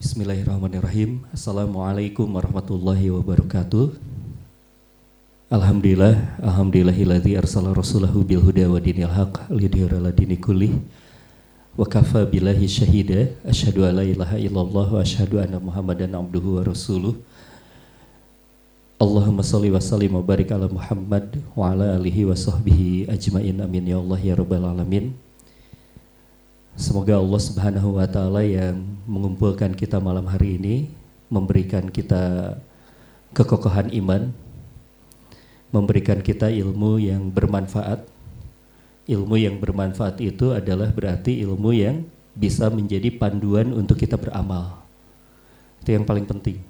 Bismillahirrahmanirrahim. Assalamualaikum warahmatullahi wabarakatuh. Alhamdulillah, alhamdulillahilladzi arsala rasulahu bil huda wa dinil haq lidhira dini kulli. Wa kafa billahi syahida asyhadu an la ilaha illallah wa asyhadu anna Muhammadan abduhu wa rasuluh. Allahumma salli wa sallim wa barik ala Muhammad wa ala alihi wa sahbihi ajmain amin ya Allah ya rabbal alamin. Semoga Allah Subhanahu wa taala yang mengumpulkan kita malam hari ini memberikan kita kekokohan iman, memberikan kita ilmu yang bermanfaat. Ilmu yang bermanfaat itu adalah berarti ilmu yang bisa menjadi panduan untuk kita beramal. Itu yang paling penting.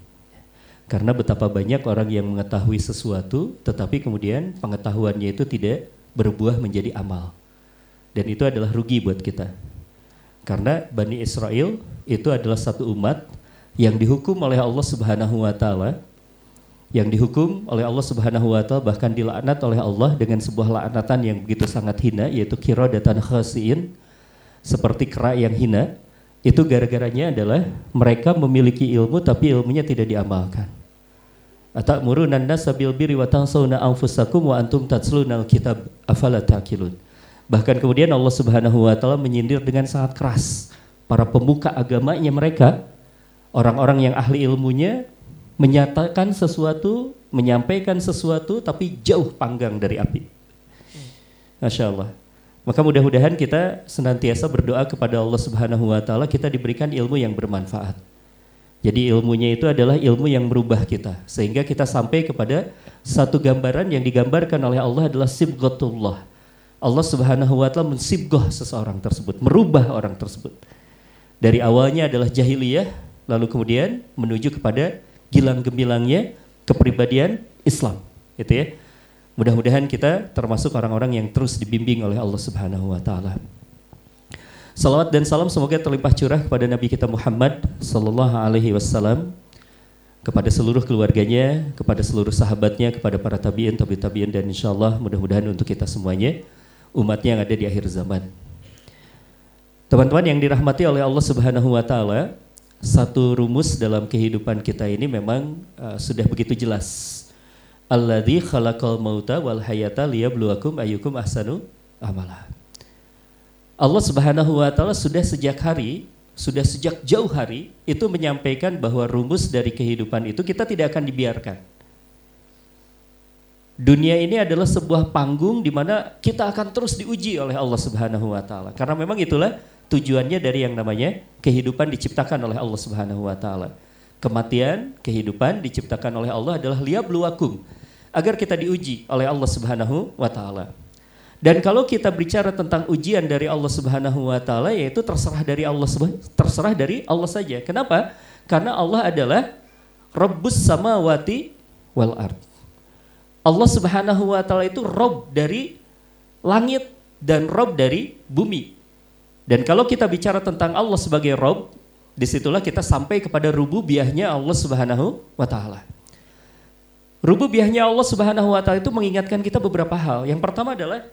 Karena betapa banyak orang yang mengetahui sesuatu tetapi kemudian pengetahuannya itu tidak berbuah menjadi amal. Dan itu adalah rugi buat kita karena Bani Israel itu adalah satu umat yang dihukum oleh Allah Subhanahu wa taala yang dihukum oleh Allah Subhanahu wa taala bahkan dilaknat oleh Allah dengan sebuah laknatan yang begitu sangat hina yaitu kiradatan khasiin seperti kera yang hina itu gara-garanya adalah mereka memiliki ilmu tapi ilmunya tidak diamalkan. Atamuruna an-nasa bil birri wa tansawna anfusakum wa antum tatluna al-kitab afala. Bahkan kemudian Allah Subhanahu wa taala menyindir dengan sangat keras para pemuka agamanya mereka, orang-orang yang ahli ilmunya menyatakan sesuatu, menyampaikan sesuatu tapi jauh panggang dari api. Masya Allah. Maka mudah-mudahan kita senantiasa berdoa kepada Allah Subhanahu wa taala kita diberikan ilmu yang bermanfaat. Jadi ilmunya itu adalah ilmu yang merubah kita sehingga kita sampai kepada satu gambaran yang digambarkan oleh Allah adalah sibghatullah Allah Subhanahu wa taala mensibgoh seseorang tersebut, merubah orang tersebut. Dari awalnya adalah jahiliyah, lalu kemudian menuju kepada gilang gemilangnya kepribadian Islam, gitu ya. Mudah-mudahan kita termasuk orang-orang yang terus dibimbing oleh Allah Subhanahu wa taala. Salawat dan salam semoga terlimpah curah kepada Nabi kita Muhammad sallallahu alaihi wasallam kepada seluruh keluarganya, kepada seluruh sahabatnya, kepada para tabiin, tabi tabiin dan insyaallah mudah-mudahan untuk kita semuanya umatnya yang ada di akhir zaman. Teman-teman yang dirahmati oleh Allah Subhanahu wa taala, satu rumus dalam kehidupan kita ini memang uh, sudah begitu jelas. Alladzi khalaqal mauta wal hayata liyabluwakum ayyukum ahsanu amala. Allah Subhanahu wa taala sudah sejak hari, sudah sejak jauh hari itu menyampaikan bahwa rumus dari kehidupan itu kita tidak akan dibiarkan dunia ini adalah sebuah panggung di mana kita akan terus diuji oleh Allah Subhanahu wa taala. Karena memang itulah tujuannya dari yang namanya kehidupan diciptakan oleh Allah Subhanahu wa taala. Kematian, kehidupan diciptakan oleh Allah adalah liyabluwakum agar kita diuji oleh Allah Subhanahu wa taala. Dan kalau kita bicara tentang ujian dari Allah Subhanahu wa taala yaitu terserah dari Allah terserah dari Allah saja. Kenapa? Karena Allah adalah Rabbus samawati wal ard. Allah Subhanahu wa taala itu rob dari langit dan rob dari bumi. Dan kalau kita bicara tentang Allah sebagai rob, di situlah kita sampai kepada rububiahnya Allah Subhanahu wa taala. Rububiahnya Allah Subhanahu wa taala itu mengingatkan kita beberapa hal. Yang pertama adalah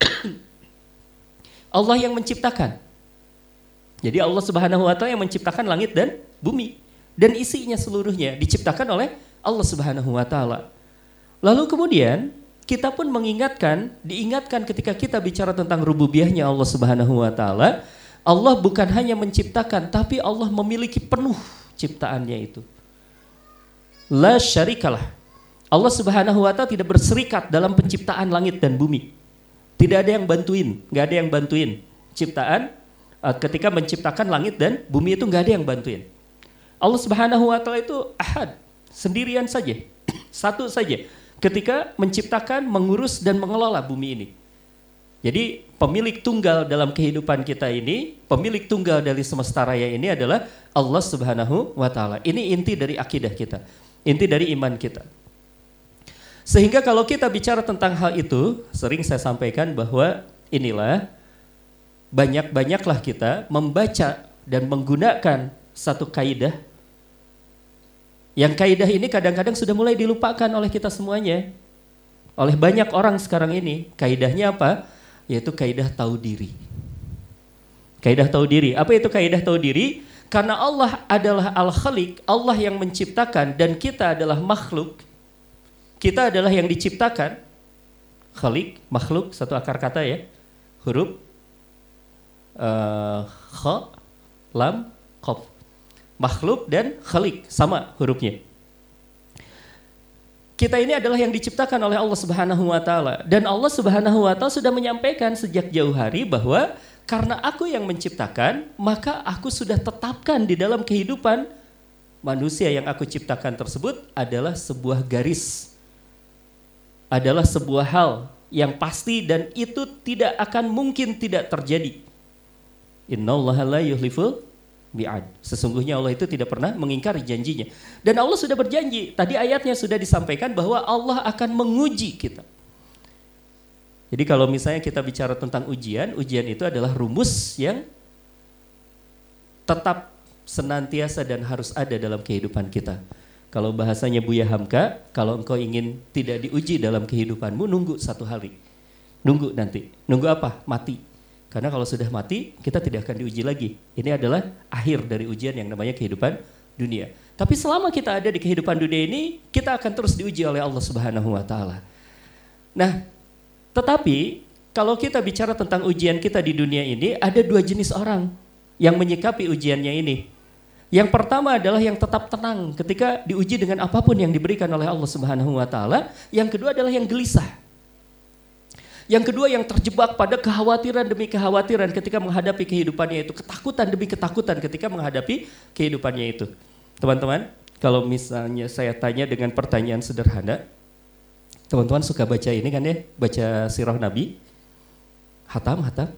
Allah yang menciptakan. Jadi Allah Subhanahu wa taala yang menciptakan langit dan bumi dan isinya seluruhnya diciptakan oleh Allah Subhanahu wa taala. Lalu kemudian kita pun mengingatkan, diingatkan ketika kita bicara tentang rububiyahnya Allah Subhanahu wa taala, Allah bukan hanya menciptakan tapi Allah memiliki penuh ciptaannya itu. La syarikalah. Allah Subhanahu wa taala tidak berserikat dalam penciptaan langit dan bumi. Tidak ada yang bantuin, nggak ada yang bantuin. Ciptaan uh, ketika menciptakan langit dan bumi itu nggak ada yang bantuin. Allah Subhanahu wa taala itu ahad, sendirian saja. Satu saja ketika menciptakan, mengurus dan mengelola bumi ini. Jadi pemilik tunggal dalam kehidupan kita ini, pemilik tunggal dari semesta raya ini adalah Allah Subhanahu wa taala. Ini inti dari akidah kita. Inti dari iman kita. Sehingga kalau kita bicara tentang hal itu, sering saya sampaikan bahwa inilah banyak-banyaklah kita membaca dan menggunakan satu kaidah yang kaidah ini kadang-kadang sudah mulai dilupakan oleh kita semuanya. Oleh banyak orang sekarang ini. Kaidahnya apa? Yaitu kaidah tahu diri. Kaidah tahu diri. Apa itu kaidah tahu diri? Karena Allah adalah Al-Khaliq, Allah yang menciptakan dan kita adalah makhluk. Kita adalah yang diciptakan. Khalik, makhluk, satu akar kata ya. Huruf uh, kha, lam, qaf. Makhluk dan khalik sama hurufnya. Kita ini adalah yang diciptakan oleh Allah Subhanahu wa taala dan Allah Subhanahu wa taala sudah menyampaikan sejak jauh hari bahwa karena aku yang menciptakan, maka aku sudah tetapkan di dalam kehidupan manusia yang aku ciptakan tersebut adalah sebuah garis. Adalah sebuah hal yang pasti dan itu tidak akan mungkin tidak terjadi. Innallaha la yuhliful mi'ad. Sesungguhnya Allah itu tidak pernah mengingkari janjinya. Dan Allah sudah berjanji, tadi ayatnya sudah disampaikan bahwa Allah akan menguji kita. Jadi kalau misalnya kita bicara tentang ujian, ujian itu adalah rumus yang tetap senantiasa dan harus ada dalam kehidupan kita. Kalau bahasanya Buya Hamka, kalau engkau ingin tidak diuji dalam kehidupanmu, nunggu satu hari. Nunggu nanti. Nunggu apa? Mati karena kalau sudah mati, kita tidak akan diuji lagi. Ini adalah akhir dari ujian yang namanya kehidupan dunia. Tapi selama kita ada di kehidupan dunia ini, kita akan terus diuji oleh Allah Subhanahu wa taala. Nah, tetapi kalau kita bicara tentang ujian kita di dunia ini, ada dua jenis orang yang menyikapi ujiannya ini. Yang pertama adalah yang tetap tenang ketika diuji dengan apa pun yang diberikan oleh Allah Subhanahu wa taala. Yang kedua adalah yang gelisah yang kedua yang terjebak pada kekhawatiran demi kekhawatiran ketika menghadapi kehidupannya itu. Ketakutan demi ketakutan ketika menghadapi kehidupannya itu. Teman-teman, kalau misalnya saya tanya dengan pertanyaan sederhana, teman-teman suka baca ini kan ya, baca sirah Nabi? Hatam, hatam?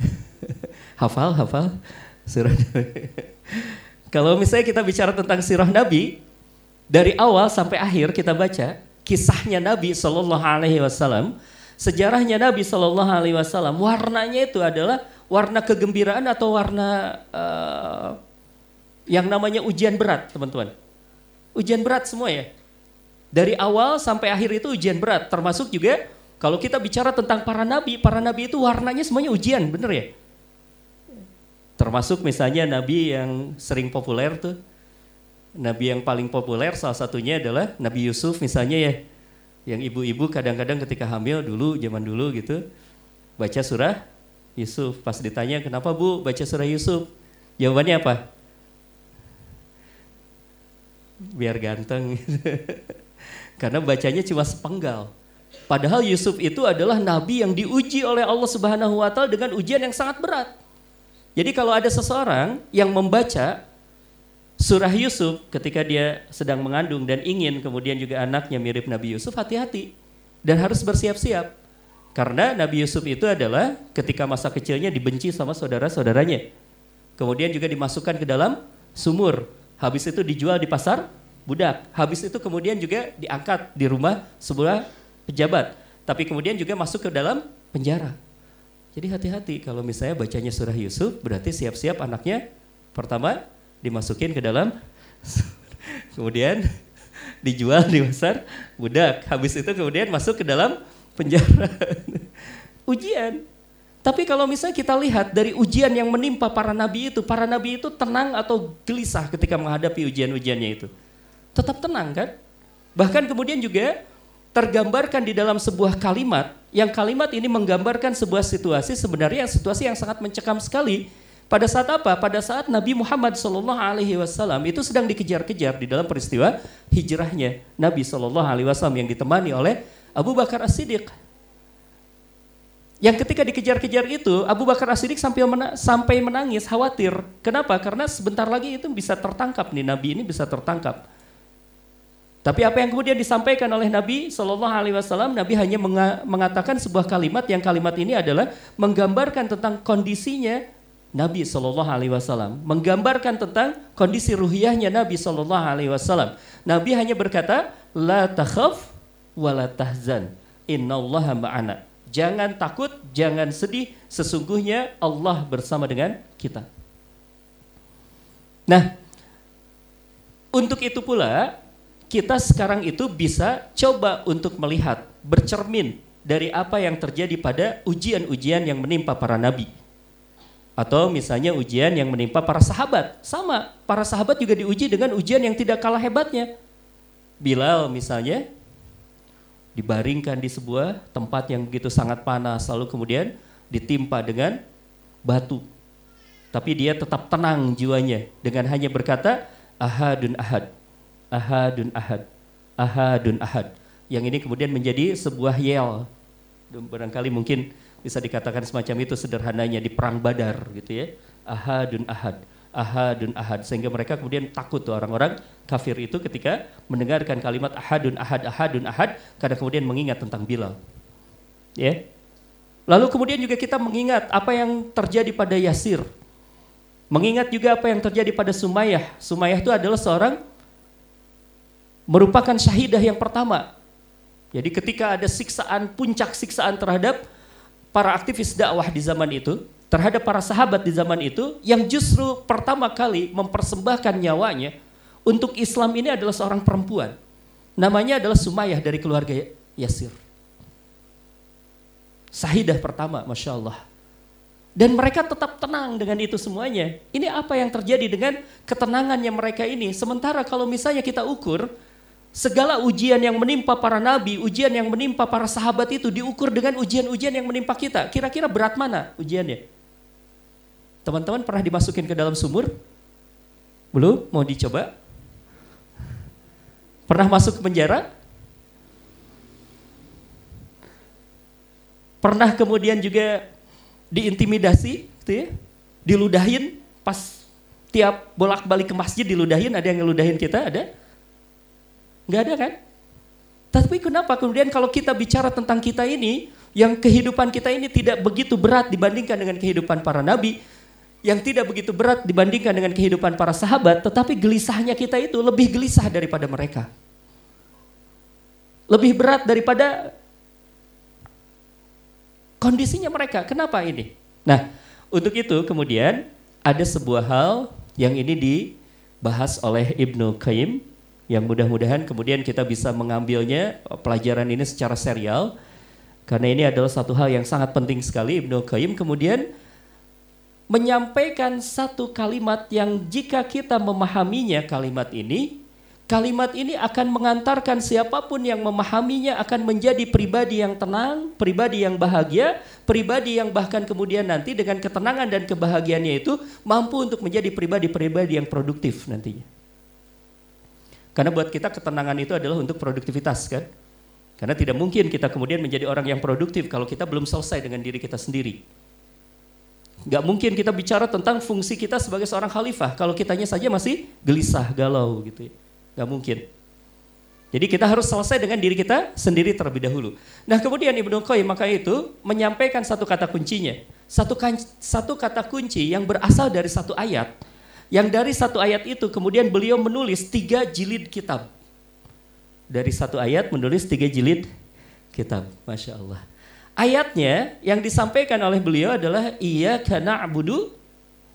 hafal, hafal? Sirah Nabi. kalau misalnya kita bicara tentang sirah Nabi, dari awal sampai akhir kita baca kisahnya Nabi Shallallahu Alaihi Wasallam, sejarahnya Nabi Shallallahu Alaihi Wasallam warnanya itu adalah warna kegembiraan atau warna uh, yang namanya ujian berat teman-teman. Ujian berat semua ya. Dari awal sampai akhir itu ujian berat termasuk juga kalau kita bicara tentang para nabi para nabi itu warnanya semuanya ujian bener ya? Termasuk misalnya nabi yang sering populer tuh. Nabi yang paling populer salah satunya adalah Nabi Yusuf misalnya ya yang ibu-ibu kadang-kadang ketika hamil dulu zaman dulu gitu baca surah Yusuf. Pas ditanya kenapa bu baca surah Yusuf? Jawabannya apa? Biar ganteng. Karena bacanya cuma sepenggal. Padahal Yusuf itu adalah nabi yang diuji oleh Allah Subhanahu wa taala dengan ujian yang sangat berat. Jadi kalau ada seseorang yang membaca surah Yusuf ketika dia sedang mengandung dan ingin kemudian juga anaknya mirip Nabi Yusuf, hati-hati dan harus bersiap-siap. Karena Nabi Yusuf itu adalah ketika masa kecilnya dibenci sama saudara-saudaranya. Kemudian juga dimasukkan ke dalam sumur. Habis itu dijual di pasar budak. Habis itu kemudian juga diangkat di rumah sebuah pejabat. Tapi kemudian juga masuk ke dalam penjara. Jadi hati-hati kalau misalnya bacanya surah Yusuf berarti siap-siap anaknya pertama dimasukin ke dalam kemudian dijual di pasar budak. Habis itu kemudian masuk ke dalam penjara. ujian. Tapi kalau misalnya kita lihat dari ujian yang menimpa para nabi itu, para nabi itu tenang atau gelisah ketika menghadapi ujian-ujiannya itu. Tetap tenang kan? Bahkan kemudian juga tergambarkan di dalam sebuah kalimat, yang kalimat ini menggambarkan sebuah situasi sebenarnya situasi yang sangat mencekam sekali pada saat apa? Pada saat Nabi Muhammad Shallallahu Alaihi Wasallam itu sedang dikejar-kejar di dalam peristiwa hijrahnya Nabi Shallallahu Alaihi Wasallam yang ditemani oleh Abu Bakar As Siddiq. Yang ketika dikejar-kejar itu Abu Bakar As Siddiq sampai, mena sampai menangis khawatir. Kenapa? Karena sebentar lagi itu bisa tertangkap nih Nabi ini bisa tertangkap. Tapi apa yang kemudian disampaikan oleh Nabi Shallallahu Alaihi Wasallam, Nabi hanya mengatakan sebuah kalimat yang kalimat ini adalah menggambarkan tentang kondisinya Nabi Shallallahu Alaihi Wasallam menggambarkan tentang kondisi ruhiyahnya Nabi Shallallahu Alaihi Wasallam. Nabi hanya berkata, la takhaf wa tahzan, innallaha ma'ana. Jangan takut, jangan sedih, sesungguhnya Allah bersama dengan kita. Nah, untuk itu pula kita sekarang itu bisa coba untuk melihat, bercermin dari apa yang terjadi pada ujian-ujian yang menimpa para nabi Atau misalnya ujian yang menimpa para sahabat. Sama, para sahabat juga diuji dengan ujian yang tidak kalah hebatnya. Bilal misalnya dibaringkan di sebuah tempat yang begitu sangat panas lalu kemudian ditimpa dengan batu. Tapi dia tetap tenang jiwanya dengan hanya berkata ahadun ahad, ahadun ahad, ahadun ahad. Yang ini kemudian menjadi sebuah yel. Barangkali mungkin bisa dikatakan semacam itu sederhananya di perang Badar gitu ya. Ahadun ahad, ahadun ahad sehingga mereka kemudian takut tuh orang-orang kafir itu ketika mendengarkan kalimat ahadun ahad ahadun ahad karena kemudian mengingat tentang Bilal. Ya. Lalu kemudian juga kita mengingat apa yang terjadi pada Yasir. Mengingat juga apa yang terjadi pada Sumayyah. Sumayyah itu adalah seorang merupakan syahidah yang pertama. Jadi ketika ada siksaan, puncak siksaan terhadap para aktivis dakwah di zaman itu, terhadap para sahabat di zaman itu, yang justru pertama kali mempersembahkan nyawanya untuk Islam ini adalah seorang perempuan. Namanya adalah Sumayyah dari keluarga Yasir. Sahidah pertama, Masya Allah. Dan mereka tetap tenang dengan itu semuanya. Ini apa yang terjadi dengan ketenangannya mereka ini. Sementara kalau misalnya kita ukur, segala ujian yang menimpa para nabi, ujian yang menimpa para sahabat itu diukur dengan ujian-ujian yang menimpa kita. Kira-kira berat mana ujiannya? Teman-teman pernah dimasukin ke dalam sumur? Belum? Mau dicoba? Pernah masuk ke penjara? Pernah kemudian juga diintimidasi, gitu ya? diludahin pas tiap bolak-balik ke masjid diludahin, ada yang ngeludahin kita, ada? Nggak ada kan? Tapi kenapa kemudian kalau kita bicara tentang kita ini, yang kehidupan kita ini tidak begitu berat dibandingkan dengan kehidupan para nabi, yang tidak begitu berat dibandingkan dengan kehidupan para sahabat, tetapi gelisahnya kita itu lebih gelisah daripada mereka. Lebih berat daripada kondisinya mereka. Kenapa ini? Nah, untuk itu kemudian ada sebuah hal yang ini dibahas oleh Ibnu Qayyim yang mudah-mudahan kemudian kita bisa mengambilnya pelajaran ini secara serial karena ini adalah satu hal yang sangat penting sekali Ibnu Qayyim kemudian menyampaikan satu kalimat yang jika kita memahaminya kalimat ini kalimat ini akan mengantarkan siapa pun yang memahaminya akan menjadi pribadi yang tenang, pribadi yang bahagia, pribadi yang bahkan kemudian nanti dengan ketenangan dan kebahagiaannya itu mampu untuk menjadi pribadi-pribadi yang produktif nantinya. Karena buat kita ketenangan itu adalah untuk produktivitas kan. Karena tidak mungkin kita kemudian menjadi orang yang produktif kalau kita belum selesai dengan diri kita sendiri. Gak mungkin kita bicara tentang fungsi kita sebagai seorang khalifah kalau kitanya saja masih gelisah, galau gitu ya. Gak mungkin. Jadi kita harus selesai dengan diri kita sendiri terlebih dahulu. Nah kemudian Ibnu Qayyim maka itu menyampaikan satu kata kuncinya. Satu, satu kata kunci yang berasal dari satu ayat yang dari satu ayat itu kemudian beliau menulis tiga jilid kitab. Dari satu ayat menulis tiga jilid kitab. Masya Allah. Ayatnya yang disampaikan oleh beliau adalah iya karena abudu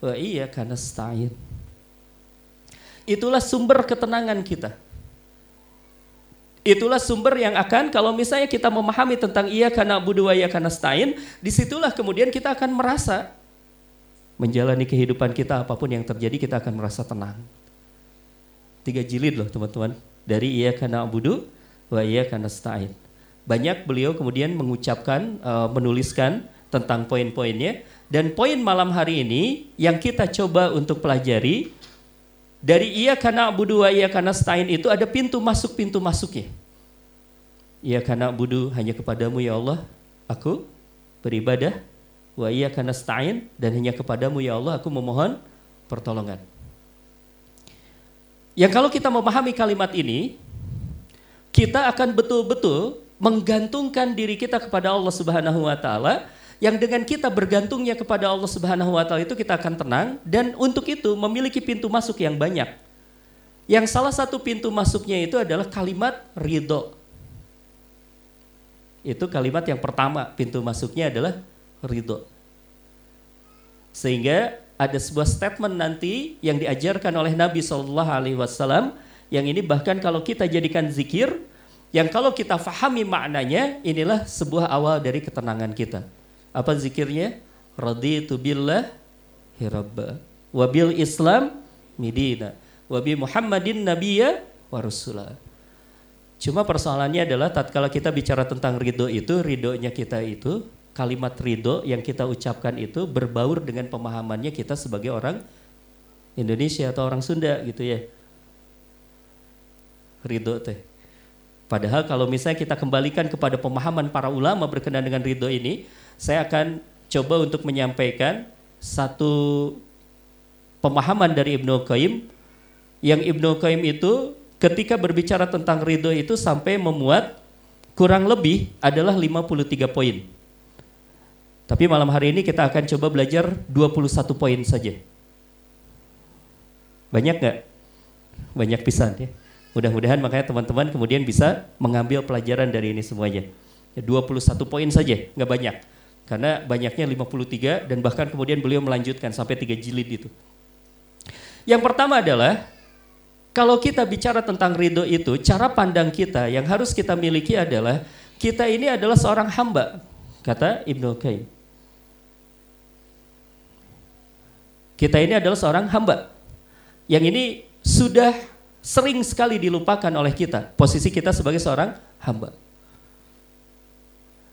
wa iya karena stain. Itulah sumber ketenangan kita. Itulah sumber yang akan kalau misalnya kita memahami tentang iya karena abudu wa iya karena stain, di situlah kemudian kita akan merasa menjalani kehidupan kita apa pun yang terjadi kita akan merasa tenang. Tiga jilid loh teman-teman. Dari ia karena abudu, wa ia karena stain. Banyak beliau kemudian mengucapkan, uh, menuliskan tentang poin-poinnya. Dan poin malam hari ini yang kita coba untuk pelajari, dari ia karena abudu wa ia karena stain itu ada pintu masuk pintu masuknya. Ia karena abudu hanya kepadamu ya Allah, aku beribadah wa iyyaka nasta'in dan hanya kepadamu ya Allah aku memohon pertolongan. Yang kalau kita memahami kalimat ini, kita akan betul-betul menggantungkan diri kita kepada Allah Subhanahu wa taala yang dengan kita bergantungnya kepada Allah Subhanahu wa taala itu kita akan tenang dan untuk itu memiliki pintu masuk yang banyak. Yang salah satu pintu masuknya itu adalah kalimat ridho. Itu kalimat yang pertama, pintu masuknya adalah ridho. Sehingga ada sebuah statement nanti yang diajarkan oleh Nabi Shallallahu Alaihi Wasallam yang ini bahkan kalau kita jadikan zikir, yang kalau kita fahami maknanya inilah sebuah awal dari ketenangan kita. Apa zikirnya? Raditu billah rabba wabil Islam midina wabi Muhammadin nabiyya wa rasulah. Cuma persoalannya adalah tatkala kita bicara tentang ridho itu, ridhonya kita itu, kalimat ridho yang kita ucapkan itu berbaur dengan pemahamannya kita sebagai orang Indonesia atau orang Sunda gitu ya. Ridho teh. Padahal kalau misalnya kita kembalikan kepada pemahaman para ulama berkenaan dengan ridho ini, saya akan coba untuk menyampaikan satu pemahaman dari Ibnu Qayyim yang Ibnu Qayyim itu ketika berbicara tentang ridho itu sampai memuat kurang lebih adalah 53 poin. Tapi malam hari ini kita akan coba belajar 21 poin saja. Banyak nggak? Banyak pisan ya. Mudah-mudahan makanya teman-teman kemudian bisa mengambil pelajaran dari ini semuanya. Ya, 21 poin saja, nggak banyak. Karena banyaknya 53 dan bahkan kemudian beliau melanjutkan sampai 3 jilid itu. Yang pertama adalah kalau kita bicara tentang ridho itu, cara pandang kita yang harus kita miliki adalah kita ini adalah seorang hamba, kata Ibnu Qayyim. Kita ini adalah seorang hamba. Yang ini sudah sering sekali dilupakan oleh kita, posisi kita sebagai seorang hamba.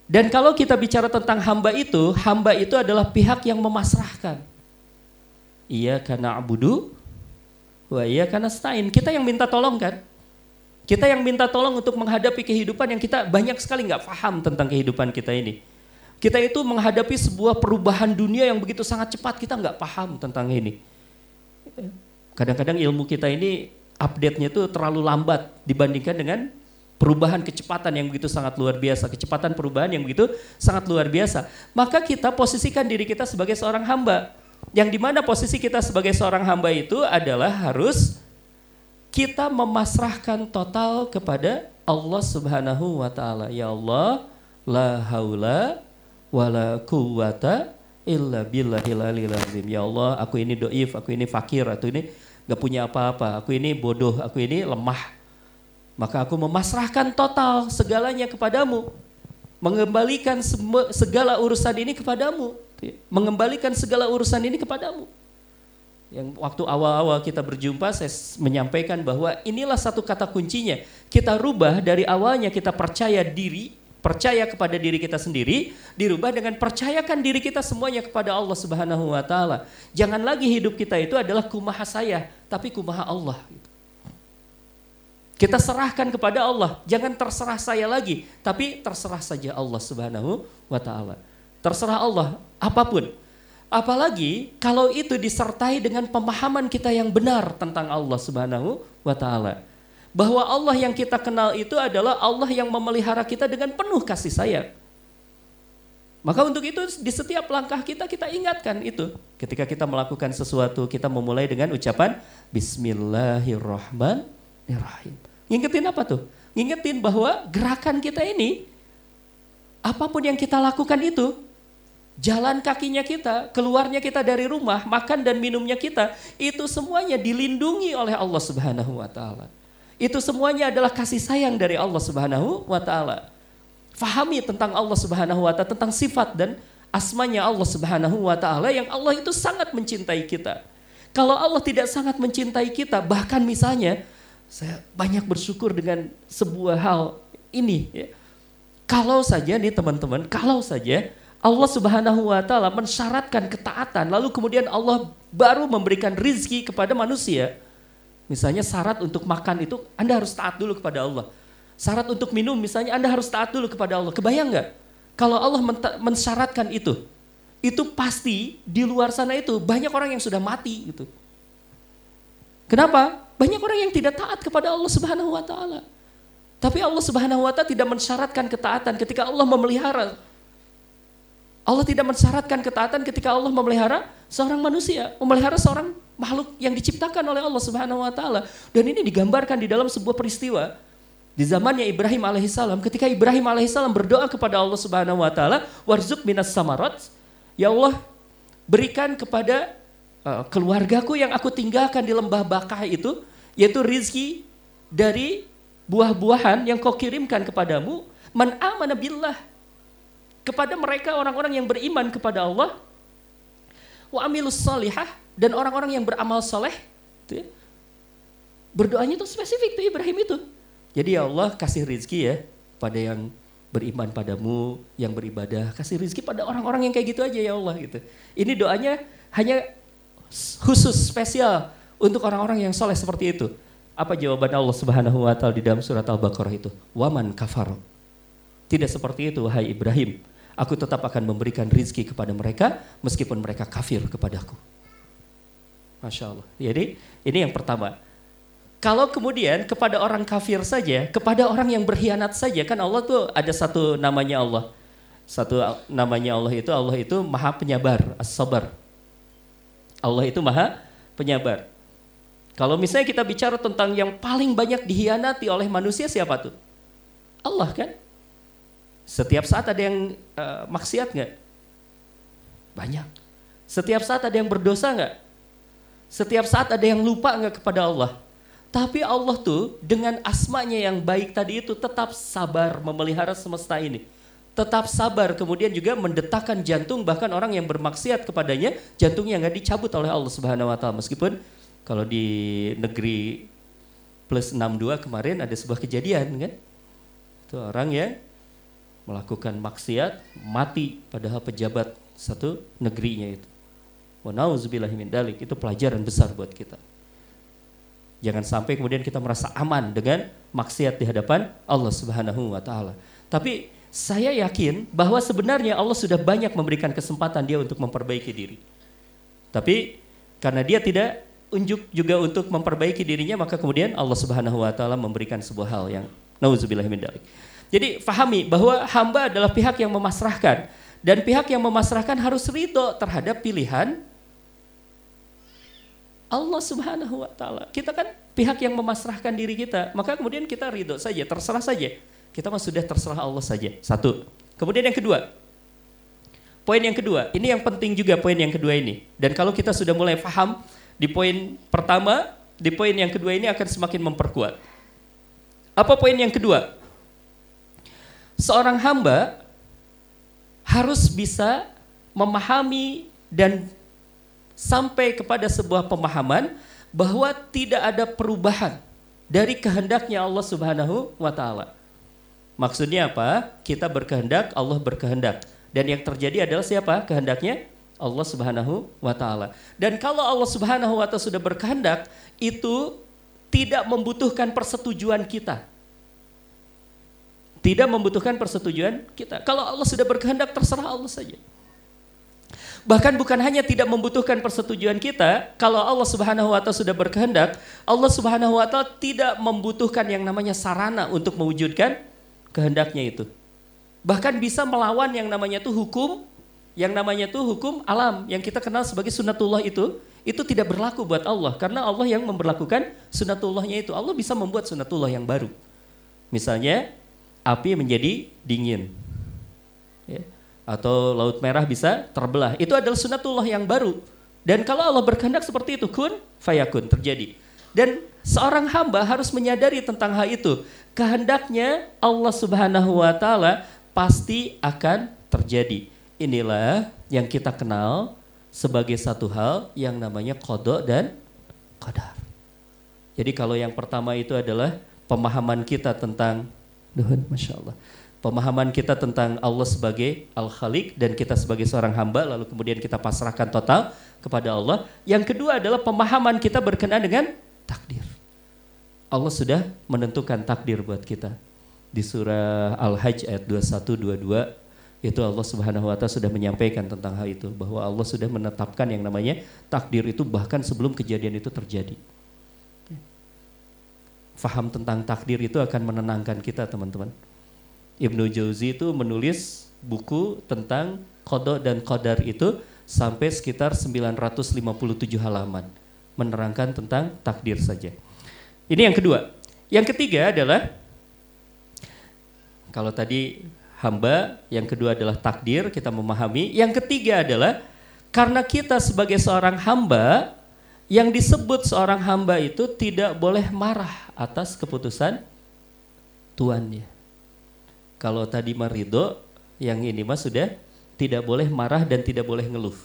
Dan kalau kita bicara tentang hamba itu, hamba itu adalah pihak yang memasrahkan. Iya karena abudu Wah iya karena stain, kita yang minta tolong kan. Kita yang minta tolong untuk menghadapi kehidupan yang kita banyak sekali nggak paham tentang kehidupan kita ini. Kita itu menghadapi sebuah perubahan dunia yang begitu sangat cepat, kita nggak paham tentang ini. Kadang-kadang ilmu kita ini update-nya itu terlalu lambat dibandingkan dengan perubahan kecepatan yang begitu sangat luar biasa, kecepatan perubahan yang begitu sangat luar biasa. Maka kita posisikan diri kita sebagai seorang hamba yang di mana posisi kita sebagai seorang hamba itu adalah harus kita memasrahkan total kepada Allah Subhanahu wa taala. Ya Allah, la haula wala quwata illa billahil azim. Ya Allah, aku ini doif, aku ini fakir, aku ini gak punya apa-apa, aku ini bodoh, aku ini lemah. Maka aku memasrahkan total segalanya kepadamu. Mengembalikan segala urusan ini kepadamu mengembalikan segala urusan ini kepadamu. Yang waktu awal-awal kita berjumpa saya menyampaikan bahwa inilah satu kata kuncinya. Kita rubah dari awalnya kita percaya diri, percaya kepada diri kita sendiri, dirubah dengan percayakan diri kita semuanya kepada Allah Subhanahu wa taala. Jangan lagi hidup kita itu adalah kumaha saya, tapi kumaha Allah Kita serahkan kepada Allah, jangan terserah saya lagi, tapi terserah saja Allah Subhanahu wa taala. Terserah Allah, apa pun. Apalagi kalau itu disertai dengan pemahaman kita yang benar tentang Allah Subhanahu wa taala. Bahwa Allah yang kita kenal itu adalah Allah yang memelihara kita dengan penuh kasih sayang. Maka untuk itu di setiap langkah kita kita ingatkan itu. Ketika kita melakukan sesuatu kita memulai dengan ucapan Bismillahirrahmanirrahim. Ngingetin apa tuh? Ngingetin bahwa gerakan kita ini apa pun yang kita lakukan itu jalan kakinya kita, keluarnya kita dari rumah, makan dan minumnya kita, itu semuanya dilindungi oleh Allah Subhanahu wa taala. Itu semuanya adalah kasih sayang dari Allah Subhanahu wa taala. Fahami tentang Allah Subhanahu wa taala, tentang sifat dan asmanya Allah Subhanahu wa taala yang Allah itu sangat mencintai kita. Kalau Allah tidak sangat mencintai kita, bahkan misalnya saya banyak bersyukur dengan sebuah hal ini ya. Kalau saja nih teman-teman, kalau saja Allah Subhanahu wa taala mensyaratkan ketaatan lalu kemudian Allah baru memberikan rizki kepada manusia. Misalnya syarat untuk makan itu Anda harus taat dulu kepada Allah. Syarat untuk minum misalnya Anda harus taat dulu kepada Allah. Kebayang nggak? Kalau Allah mensyaratkan itu, itu pasti di luar sana itu banyak orang yang sudah mati gitu. Kenapa? Banyak orang yang tidak taat kepada Allah Subhanahu wa taala. Tapi Allah Subhanahu wa taala tidak mensyaratkan ketaatan ketika Allah memelihara Allah tidak mensyaratkan ketaatan ketika Allah memelihara seorang manusia, memelihara seorang makhluk yang diciptakan oleh Allah Subhanahu wa taala. Dan ini digambarkan di dalam sebuah peristiwa di zamannya Ibrahim alaihissalam ketika Ibrahim alaihissalam berdoa kepada Allah Subhanahu wa taala, "Warzuk minas samarat." Ya Allah, berikan kepada uh, keluargaku yang aku tinggalkan di lembah Bakah itu, yaitu rizki dari buah-buahan yang kau kirimkan kepadamu, man amana billah kepada mereka orang-orang yang beriman kepada Allah wa amilus salihah dan orang-orang yang beramal soleh gitu ya, berdoanya tuh spesifik tuh Ibrahim itu. Jadi ya Allah kasih rizki ya pada yang beriman padamu, yang beribadah, kasih rizki pada orang-orang yang kayak gitu aja ya Allah gitu. Ini doanya hanya khusus spesial untuk orang-orang yang soleh seperti itu. Apa jawaban Allah Subhanahu wa taala di dalam surat Al-Baqarah itu? Waman kafar. Tidak seperti itu wahai Ibrahim. Aku tetap akan memberikan rizki kepada mereka meskipun mereka kafir kepadaku. Masya Allah. Jadi ini yang pertama. Kalau kemudian kepada orang kafir saja, kepada orang yang berkhianat saja, kan Allah tuh ada satu namanya Allah. Satu namanya Allah itu, Allah itu maha penyabar, as-sabar. Allah itu maha penyabar. Kalau misalnya kita bicara tentang yang paling banyak dihianati oleh manusia siapa tuh? Allah kan? Setiap saat ada yang uh, maksiat nggak? Banyak. Setiap saat ada yang berdosa nggak? Setiap saat ada yang lupa nggak kepada Allah? Tapi Allah tuh dengan asmanya yang baik tadi itu tetap sabar memelihara semesta ini. Tetap sabar kemudian juga mendetakkan jantung bahkan orang yang bermaksiat kepadanya jantungnya nggak dicabut oleh Allah Subhanahu wa taala meskipun kalau di negeri plus 62 kemarin ada sebuah kejadian kan. Itu orang yang melakukan maksiat mati padahal pejabat satu negerinya itu. Dalik. Itu pelajaran besar buat kita. Jangan sampai kemudian kita merasa aman dengan maksiat di hadapan Allah Subhanahu wa taala. Tapi saya yakin bahwa sebenarnya Allah sudah banyak memberikan kesempatan dia untuk memperbaiki diri. Tapi karena dia tidak unjuk juga untuk memperbaiki dirinya maka kemudian Allah Subhanahu wa taala memberikan sebuah hal yang nauzubillah dalik. Jadi fahami bahwa hamba adalah pihak yang memasrahkan dan pihak yang memasrahkan harus ridho terhadap pilihan Allah Subhanahu wa taala. Kita kan pihak yang memasrahkan diri kita, maka kemudian kita ridho saja, terserah saja. Kita mah sudah terserah Allah saja. Satu. Kemudian yang kedua. Poin yang kedua, ini yang penting juga poin yang kedua ini. Dan kalau kita sudah mulai paham di poin pertama, di poin yang kedua ini akan semakin memperkuat. Apa poin yang kedua? Seorang hamba harus bisa memahami dan sampai kepada sebuah pemahaman bahwa tidak ada perubahan dari kehendaknya Allah Subhanahu wa taala. Maksudnya apa? Kita berkehendak, Allah berkehendak. Dan yang terjadi adalah siapa? Kehendaknya Allah Subhanahu wa taala. Dan kalau Allah Subhanahu wa taala sudah berkehendak, itu tidak membutuhkan persetujuan kita. Tidak membutuhkan persetujuan kita. Kalau Allah sudah berkehendak terserah Allah saja. Bahkan bukan hanya tidak membutuhkan persetujuan kita, kalau Allah Subhanahu wa taala sudah berkehendak, Allah Subhanahu wa taala tidak membutuhkan yang namanya sarana untuk mewujudkan kehendaknya itu. Bahkan bisa melawan yang namanya itu hukum, yang namanya itu hukum alam yang kita kenal sebagai sunatullah itu, itu tidak berlaku buat Allah karena Allah yang memperlakukan sunatullahnya itu. Allah bisa membuat sunatullah yang baru. Misalnya api menjadi dingin. Ya atau laut merah bisa terbelah. Itu adalah sunatullah yang baru. Dan kalau Allah berkehendak seperti itu, kun fayakun terjadi. Dan seorang hamba harus menyadari tentang hal itu. Kehendaknya Allah Subhanahu wa taala pasti akan terjadi. Inilah yang kita kenal sebagai satu hal yang namanya kodok dan qadar. Jadi kalau yang pertama itu adalah pemahaman kita tentang Tuhan, Masya Allah pemahaman kita tentang Allah sebagai Al-Khaliq dan kita sebagai seorang hamba lalu kemudian kita pasrahkan total kepada Allah. Yang kedua adalah pemahaman kita berkenaan dengan takdir. Allah sudah menentukan takdir buat kita. Di surah Al-Hajj ayat 21 22 itu Allah Subhanahu wa taala sudah menyampaikan tentang hal itu bahwa Allah sudah menetapkan yang namanya takdir itu bahkan sebelum kejadian itu terjadi. Faham tentang takdir itu akan menenangkan kita teman-teman. Ibnu Jauzi itu menulis buku tentang kodok dan kodar itu sampai sekitar 957 halaman menerangkan tentang takdir saja. Ini yang kedua. Yang ketiga adalah kalau tadi hamba, yang kedua adalah takdir, kita memahami. Yang ketiga adalah karena kita sebagai seorang hamba, yang disebut seorang hamba itu tidak boleh marah atas keputusan tuannya. Kalau tadi marido, yang ini mas sudah tidak boleh marah dan tidak boleh ngeluh.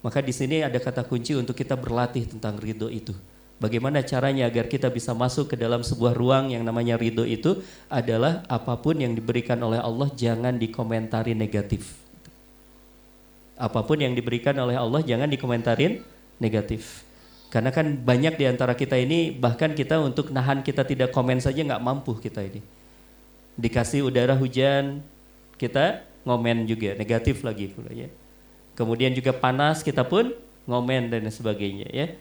Maka di sini ada kata kunci untuk kita berlatih tentang ridho itu. Bagaimana caranya agar kita bisa masuk ke dalam sebuah ruang yang namanya ridho itu adalah apa pun yang diberikan oleh Allah jangan dikomentari negatif. Apa pun yang diberikan oleh Allah jangan dikomentarin negatif. Karena kan banyak di antara kita ini bahkan kita untuk nahan kita tidak komen saja nggak mampu kita ini. Dikasih udara hujan kita ngomen juga negatif lagi pula ya. Kemudian juga panas kita pun ngomen dan sebagainya ya.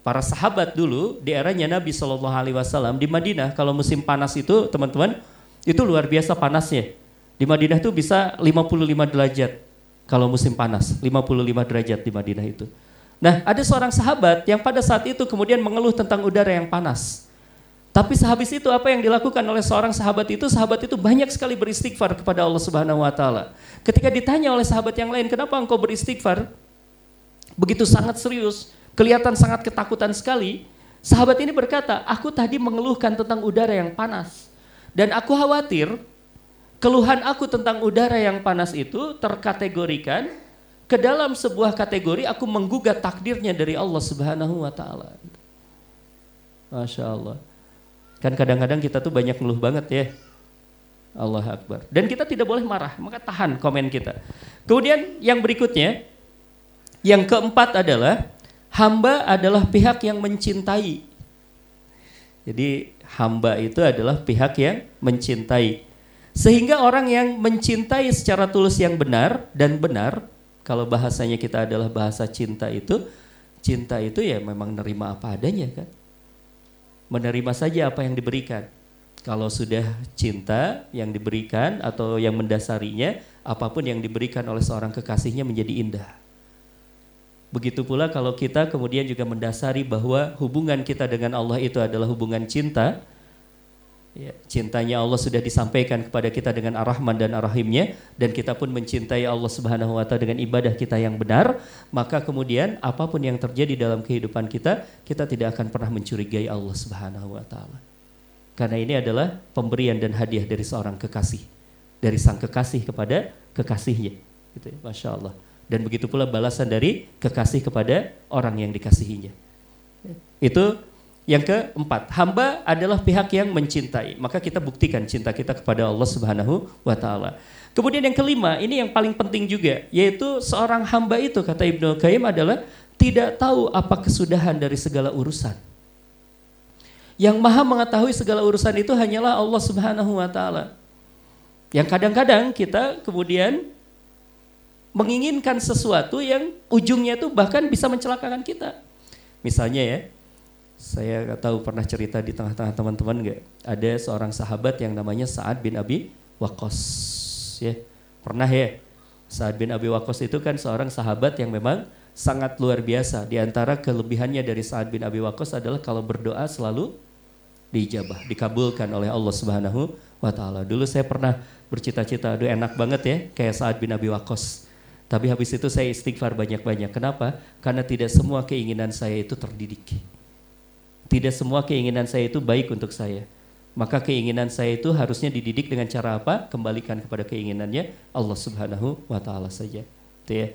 Para sahabat dulu di eranya Nabi Shallallahu Alaihi Wasallam di Madinah kalau musim panas itu teman-teman itu luar biasa panasnya. Di Madinah itu bisa 55 derajat kalau musim panas, 55 derajat di Madinah itu. Nah, ada seorang sahabat yang pada saat itu kemudian mengeluh tentang udara yang panas. Tapi sehabis itu apa yang dilakukan oleh seorang sahabat itu? Sahabat itu banyak sekali beristighfar kepada Allah Subhanahu wa taala. Ketika ditanya oleh sahabat yang lain, "Kenapa engkau beristighfar?" Begitu sangat serius, kelihatan sangat ketakutan sekali. Sahabat ini berkata, "Aku tadi mengeluhkan tentang udara yang panas dan aku khawatir keluhan aku tentang udara yang panas itu terkategorikan ke dalam sebuah kategori aku menggugat takdirnya dari Allah Subhanahu wa taala." Masya Allah. Kan kadang-kadang kita tuh banyak ngeluh banget ya. Allah Akbar. Dan kita tidak boleh marah, maka tahan komen kita. Kemudian yang berikutnya, yang keempat adalah hamba adalah pihak yang mencintai. Jadi hamba itu adalah pihak yang mencintai. Sehingga orang yang mencintai secara tulus yang benar dan benar, kalau bahasanya kita adalah bahasa cinta itu, cinta itu ya memang nerima apa adanya kan menerima saja apa yang diberikan. Kalau sudah cinta yang diberikan atau yang mendasarinya, apa pun yang diberikan oleh seorang kekasihnya menjadi indah. Begitu pula kalau kita kemudian juga mendasari bahwa hubungan kita dengan Allah itu adalah hubungan cinta, Ya, cintanya Allah sudah disampaikan kepada kita dengan Ar-Rahman dan Ar-Rahimnya dan kita pun mencintai Allah Subhanahu wa taala dengan ibadah kita yang benar, maka kemudian apa pun yang terjadi dalam kehidupan kita, kita tidak akan pernah mencurigai Allah Subhanahu wa taala. Karena ini adalah pemberian dan hadiah dari seorang kekasih, dari sang kekasih kepada kekasihnya. Gitu ya, Masya Allah. Dan begitu pula balasan dari kekasih kepada orang yang dikasihinya. Itu yang keempat, hamba adalah pihak yang mencintai. Maka kita buktikan cinta kita kepada Allah Subhanahu wa taala. Kemudian yang kelima, ini yang paling penting juga, yaitu seorang hamba itu kata Ibnu Qayyim adalah tidak tahu apa kesudahan dari segala urusan. Yang maha mengetahui segala urusan itu hanyalah Allah Subhanahu wa taala. Yang kadang-kadang kita kemudian menginginkan sesuatu yang ujungnya itu bahkan bisa mencelakakan kita. Misalnya ya, saya tahu pernah cerita di tengah-tengah teman-teman nggak? Ada seorang sahabat yang namanya Saad bin Abi Waqqas ya. Pernah ya? Saad bin Abi Waqqas itu kan seorang sahabat yang memang sangat luar biasa. Di antara kelebihannya dari Saad bin Abi Waqqas adalah kalau berdoa selalu dijabah dikabulkan oleh Allah Subhanahu wa taala. Dulu saya pernah bercita-cita aduh enak banget ya kayak Saad bin Abi Waqqas. Tapi habis itu saya istighfar banyak-banyak. Kenapa? Karena tidak semua keinginan saya itu terdidik tidak semua keinginan saya itu baik untuk saya. Maka keinginan saya itu harusnya dididik dengan cara apa? Kembalikan kepada keinginannya Allah Subhanahu wa taala saja. Itu ya.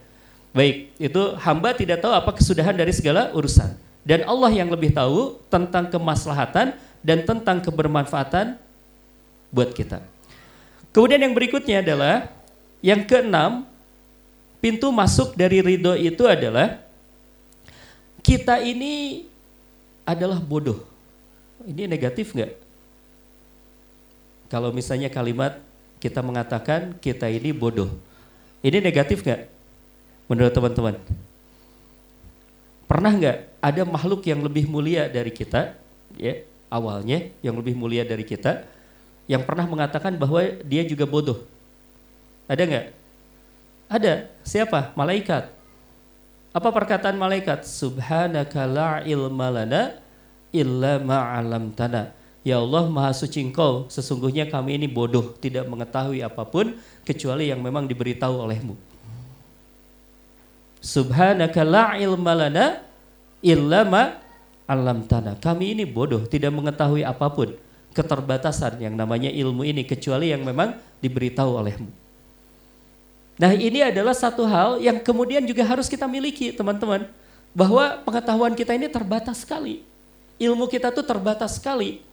Baik, itu hamba tidak tahu apa kesudahan dari segala urusan. Dan Allah yang lebih tahu tentang kemaslahatan dan tentang kebermanfaatan buat kita. Kemudian yang berikutnya adalah yang keenam, pintu masuk dari ridho itu adalah kita ini adalah bodoh. Ini negatif nggak? Kalau misalnya kalimat kita mengatakan kita ini bodoh, ini negatif nggak? Menurut teman-teman? Pernah nggak ada makhluk yang lebih mulia dari kita, ya awalnya yang lebih mulia dari kita, yang pernah mengatakan bahwa dia juga bodoh? Ada nggak? Ada. Siapa? Malaikat. Apa perkataan malaikat? Subhanaka la ilma lana illa ma'alamtana. Ya Allah maha suci engkau, sesungguhnya kami ini bodoh, tidak mengetahui apa pun kecuali yang memang diberitahu olehmu. Subhanaka la ilma lana illa ma'alamtana. Kami ini bodoh, tidak mengetahui apa pun keterbatasan yang namanya ilmu ini kecuali yang memang diberitahu olehmu. Nah ini adalah satu hal yang kemudian juga harus kita miliki teman-teman. Bahwa pengetahuan kita ini terbatas sekali. Ilmu kita tuh terbatas sekali.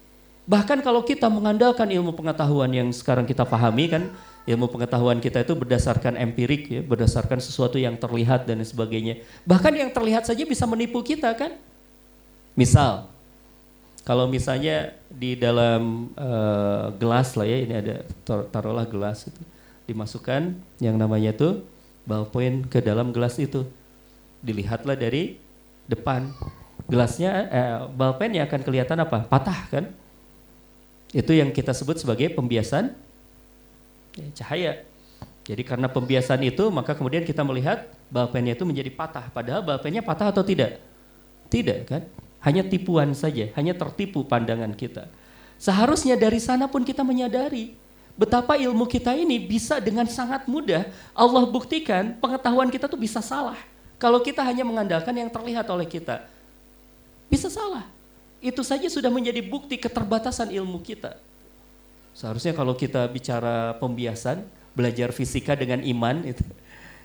Bahkan kalau kita mengandalkan ilmu pengetahuan yang sekarang kita pahami kan, ilmu pengetahuan kita itu berdasarkan empirik ya, berdasarkan sesuatu yang terlihat dan sebagainya. Bahkan yang terlihat saja bisa menipu kita kan. Misal, kalau misalnya di dalam uh, gelas lah ya, ini ada taruhlah gelas itu dimasukkan yang namanya itu ballpoint ke dalam gelas itu. Dilihatlah dari depan. Gelasnya eh, ballpointnya akan kelihatan apa? Patah kan? Itu yang kita sebut sebagai pembiasan ya, cahaya. Jadi karena pembiasan itu maka kemudian kita melihat ballpointnya itu menjadi patah. Padahal ballpointnya patah atau tidak? Tidak kan? Hanya tipuan saja, hanya tertipu pandangan kita. Seharusnya dari sana pun kita menyadari betapa ilmu kita ini bisa dengan sangat mudah Allah buktikan pengetahuan kita tuh bisa salah. Kalau kita hanya mengandalkan yang terlihat oleh kita. Bisa salah. Itu saja sudah menjadi bukti keterbatasan ilmu kita. Seharusnya kalau kita bicara pembiasan, belajar fisika dengan iman itu.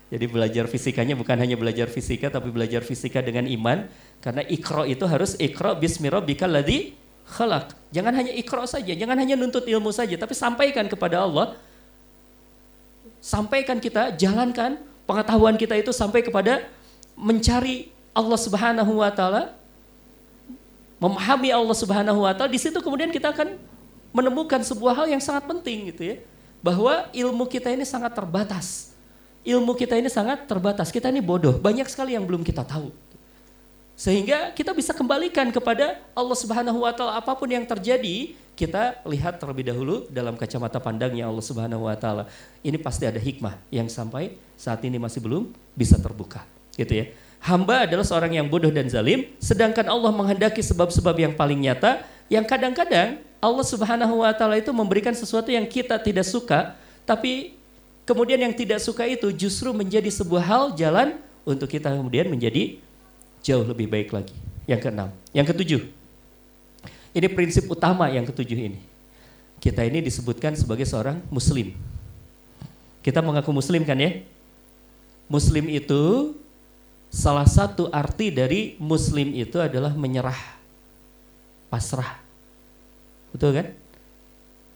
Jadi belajar fisikanya bukan hanya belajar fisika tapi belajar fisika dengan iman karena ikro itu harus ikro bismi rabbikal ladzi khalaq. Jangan hanya ikro saja, jangan hanya nuntut ilmu saja, tapi sampaikan kepada Allah. Sampaikan kita, jalankan pengetahuan kita itu sampai kepada mencari Allah Subhanahu wa taala, memahami Allah Subhanahu wa taala. Di situ kemudian kita akan menemukan sebuah hal yang sangat penting gitu ya. Bahwa ilmu kita ini sangat terbatas. Ilmu kita ini sangat terbatas. Kita ini bodoh. Banyak sekali yang belum kita tahu. Sehingga kita bisa kembalikan kepada Allah Subhanahu wa taala apa pun yang terjadi, kita lihat terlebih dahulu dalam kacamata pandangnya Allah Subhanahu wa taala. Ini pasti ada hikmah yang sampai saat ini masih belum bisa terbuka. Gitu ya. Hamba adalah seorang yang bodoh dan zalim, sedangkan Allah menghendaki sebab-sebab yang paling nyata yang kadang-kadang Allah Subhanahu wa taala itu memberikan sesuatu yang kita tidak suka, tapi kemudian yang tidak suka itu justru menjadi sebuah hal jalan untuk kita kemudian menjadi jauh lebih baik lagi. Yang keenam, yang ketujuh. Ini prinsip utama yang ketujuh ini. Kita ini disebutkan sebagai seorang muslim. Kita mengaku muslim kan ya? Muslim itu salah satu arti dari muslim itu adalah menyerah, pasrah. Betul kan?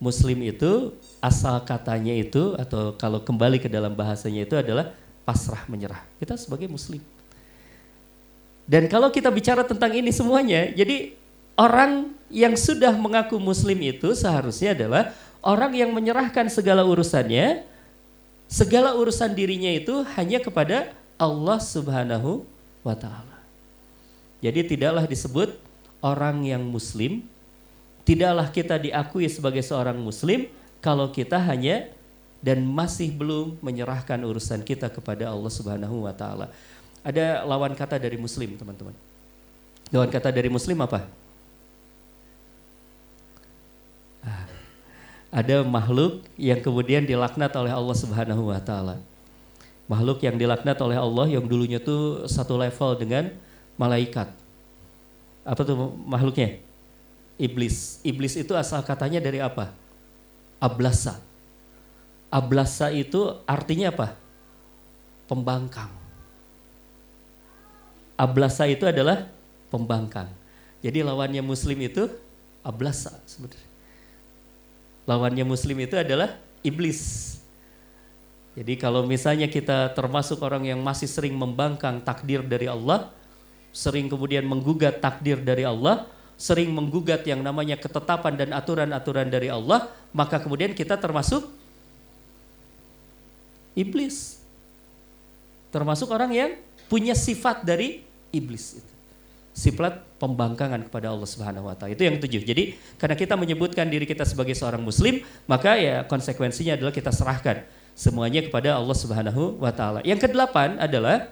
Muslim itu asal katanya itu atau kalau kembali ke dalam bahasanya itu adalah pasrah menyerah. Kita sebagai muslim. Dan kalau kita bicara tentang ini semuanya, jadi orang yang sudah mengaku muslim itu seharusnya adalah orang yang menyerahkan segala urusannya, segala urusan dirinya itu hanya kepada Allah Subhanahu wa taala. Jadi tidaklah disebut orang yang muslim, tidaklah kita diakui sebagai seorang muslim kalau kita hanya dan masih belum menyerahkan urusan kita kepada Allah Subhanahu wa taala. Ada lawan kata dari muslim, teman-teman. Lawan kata dari muslim apa? Ah, ada makhluk yang kemudian dilaknat oleh Allah Subhanahu wa taala. Makhluk yang dilaknat oleh Allah yang dulunya tuh satu level dengan malaikat. Apa tuh makhluknya? Iblis. Iblis itu asal katanya dari apa? Ablasa. Ablasa itu artinya apa? Pembangkang. Ablasa itu adalah pembangkang. Jadi lawannya muslim itu ablasa sebenarnya. Lawannya muslim itu adalah iblis. Jadi kalau misalnya kita termasuk orang yang masih sering membangkang takdir dari Allah, sering kemudian menggugat takdir dari Allah, sering menggugat yang namanya ketetapan dan aturan-aturan dari Allah, maka kemudian kita termasuk iblis. Termasuk orang yang punya sifat dari iblis itu. Sifat pembangkangan kepada Allah Subhanahu wa taala. Itu yang ketujuh. Jadi karena kita menyebutkan diri kita sebagai seorang muslim, maka ya konsekuensinya adalah kita serahkan semuanya kepada Allah Subhanahu wa taala. Yang kedelapan adalah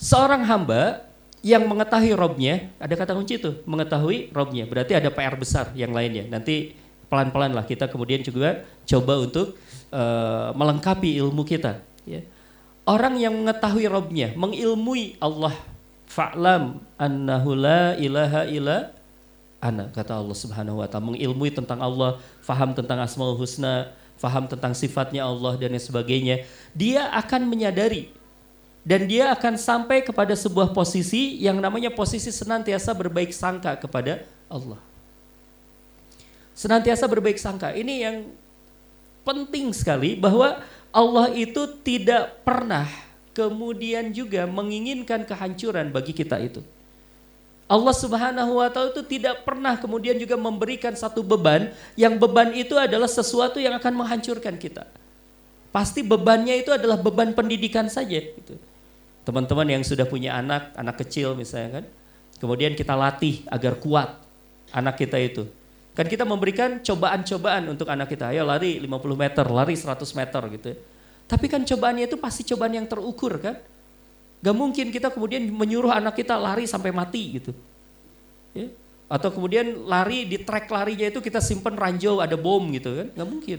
seorang hamba yang mengetahui robnya, ada kata kunci itu, mengetahui robnya. Berarti ada PR besar yang lainnya. Nanti pelan-pelan lah kita kemudian juga coba untuk uh, melengkapi ilmu kita. Ya orang yang mengetahui Robnya, mengilmui Allah. Fa'lam annahu la ilaha illa ana kata Allah Subhanahu wa taala mengilmui tentang Allah, faham tentang Asmaul Husna, faham tentang sifatnya Allah dan lain sebagainya, dia akan menyadari dan dia akan sampai kepada sebuah posisi yang namanya posisi senantiasa berbaik sangka kepada Allah. Senantiasa berbaik sangka. Ini yang penting sekali bahwa Allah itu tidak pernah kemudian juga menginginkan kehancuran bagi kita itu. Allah Subhanahu wa taala itu tidak pernah kemudian juga memberikan satu beban yang beban itu adalah sesuatu yang akan menghancurkan kita. Pasti bebannya itu adalah beban pendidikan saja gitu. Teman-teman yang sudah punya anak, anak kecil misalnya kan. Kemudian kita latih agar kuat anak kita itu. Kan kita memberikan cobaan-cobaan untuk anak kita. Ayo lari 50 meter, lari 100 meter gitu. Tapi kan cobaannya itu pasti cobaan yang terukur kan. Gak mungkin kita kemudian menyuruh anak kita lari sampai mati gitu. Ya? Atau kemudian lari di trek larinya itu kita simpen ranjau ada bom gitu kan. Gak mungkin.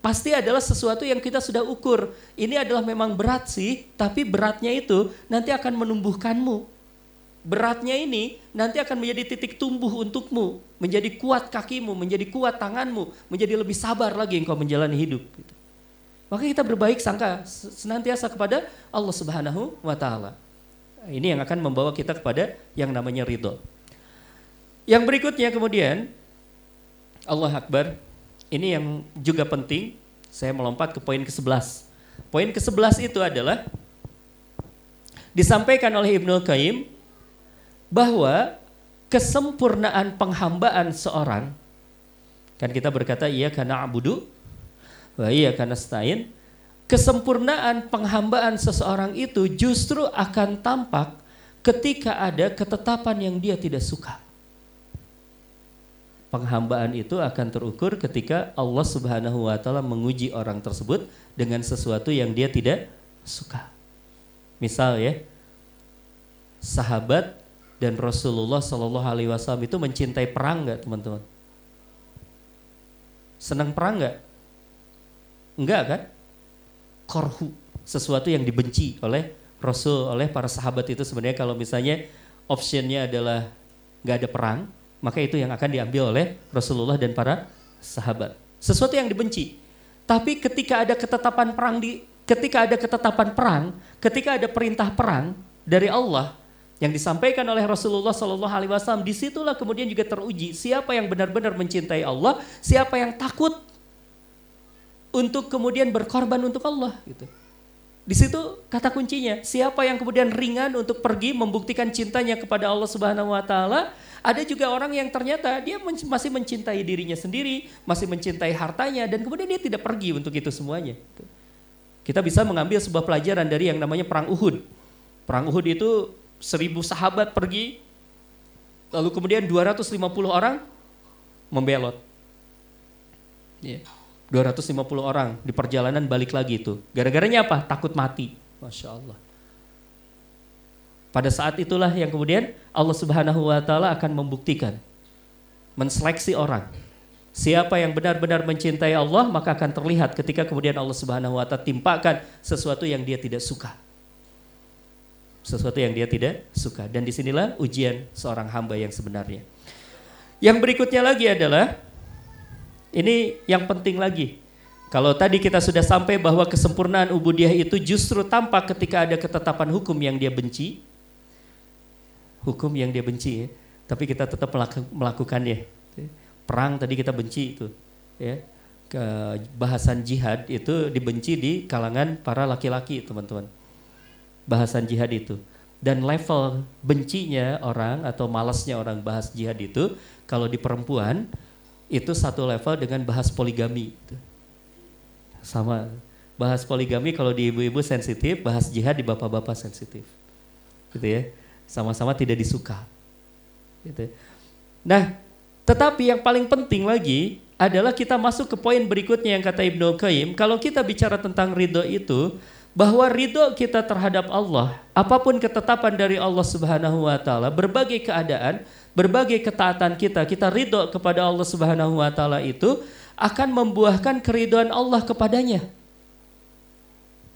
Pasti adalah sesuatu yang kita sudah ukur. Ini adalah memang berat sih, tapi beratnya itu nanti akan menumbuhkanmu. Beratnya ini nanti akan menjadi titik tumbuh untukmu, menjadi kuat kakimu, menjadi kuat tanganmu, menjadi lebih sabar lagi engkau menjalani hidup. Gitu. Maka kita berbaik sangka senantiasa kepada Allah Subhanahu wa taala. Ini yang akan membawa kita kepada yang namanya ridho. Yang berikutnya kemudian Allah Akbar. Ini yang juga penting. Saya melompat ke poin ke-11. Poin ke-11 itu adalah disampaikan oleh Ibnu Qayyim bahwa kesempurnaan penghambaan seorang kan kita berkata iya karena abudu wa iya karena stain kesempurnaan penghambaan seseorang itu justru akan tampak ketika ada ketetapan yang dia tidak suka. Penghambaan itu akan terukur ketika Allah Subhanahu wa taala menguji orang tersebut dengan sesuatu yang dia tidak suka. Misal ya, sahabat dan Rasulullah Shallallahu alaihi wasallam itu mencintai perang nggak teman-teman? Senang perang nggak? Enggak kan? Korhu, sesuatu yang dibenci oleh Rasul, oleh para sahabat itu sebenarnya kalau misalnya optionnya adalah nggak ada perang, maka itu yang akan diambil oleh Rasulullah dan para sahabat. Sesuatu yang dibenci. Tapi ketika ada ketetapan perang di ketika ada ketetapan perang, ketika ada perintah perang dari Allah yang disampaikan oleh Rasulullah Shallallahu Alaihi Wasallam, di situlah kemudian juga teruji siapa yang benar-benar mencintai Allah, siapa yang takut untuk kemudian berkorban untuk Allah gitu. Di situ kata kuncinya, siapa yang kemudian ringan untuk pergi membuktikan cintanya kepada Allah Subhanahu wa taala, ada juga orang yang ternyata dia masih mencintai dirinya sendiri, masih mencintai hartanya dan kemudian dia tidak pergi untuk itu semuanya. Kita bisa mengambil sebuah pelajaran dari yang namanya perang Uhud. Perang Uhud itu seribu sahabat pergi, lalu kemudian 250 orang membelot. Yeah. 250 orang di perjalanan balik lagi itu. Gara-garanya apa? Takut mati. Masya Allah. Pada saat itulah yang kemudian Allah Subhanahu wa taala akan membuktikan menseleksi orang. Siapa yang benar-benar mencintai Allah maka akan terlihat ketika kemudian Allah Subhanahu wa taala timpakan sesuatu yang dia tidak suka. Sesuatu yang dia tidak suka dan di sinilah ujian seorang hamba yang sebenarnya. Yang berikutnya lagi adalah ini yang penting lagi. Kalau tadi kita sudah sampai bahwa kesempurnaan ubudiah itu justru tampak ketika ada ketetapan hukum yang dia benci. Hukum yang dia benci ya. Tapi kita tetap melakukannya. Perang tadi kita benci itu. Ya. Ke bahasan jihad itu dibenci di kalangan para laki-laki teman-teman. Bahasan jihad itu. Dan level bencinya orang atau malasnya orang bahas jihad itu kalau di perempuan itu satu level dengan bahas poligami. Sama bahas poligami kalau di ibu-ibu sensitif, bahas jihad di bapak-bapak sensitif. Gitu ya. Sama-sama tidak disuka. Gitu. Nah, tetapi yang paling penting lagi adalah kita masuk ke poin berikutnya yang kata Ibnu Qayyim, kalau kita bicara tentang ridho itu, bahwa ridho kita terhadap Allah, apa pun ketetapan dari Allah Subhanahu wa taala, berbagai keadaan, berbagai ketaatan kita, kita ridho kepada Allah Subhanahu wa taala itu akan membuahkan keriduan Allah kepadanya.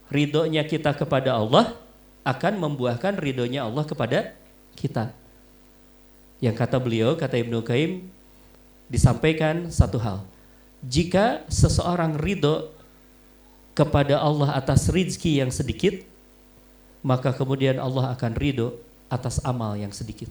Ridhonya kita kepada Allah akan membuahkan ridhonya Allah kepada kita. Yang kata beliau, kata Ibnu Qayyim, disampaikan satu hal, jika seseorang ridho kepada Allah atas rizki yang sedikit, maka kemudian Allah akan ridho atas amal yang sedikit.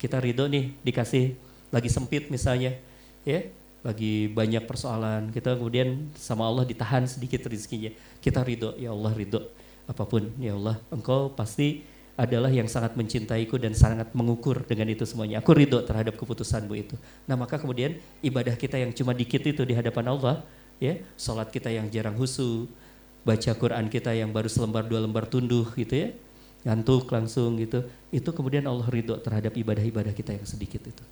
Kita ridho nih dikasih lagi sempit misalnya, ya, lagi banyak persoalan, kita kemudian sama Allah ditahan sedikit rezekinya. Kita ridho, ya Allah ridho apa pun, ya Allah, Engkau pasti adalah yang sangat mencintaiku dan sangat mengukur dengan itu semuanya. Aku ridho terhadap keputusanmu itu. Nah maka kemudian ibadah kita yang cuma dikit itu di hadapan Allah, ya, sholat kita yang jarang husu, baca Quran kita yang baru selembar dua lembar tunduh gitu ya, ngantuk langsung gitu, itu kemudian Allah ridho terhadap ibadah-ibadah kita yang sedikit itu.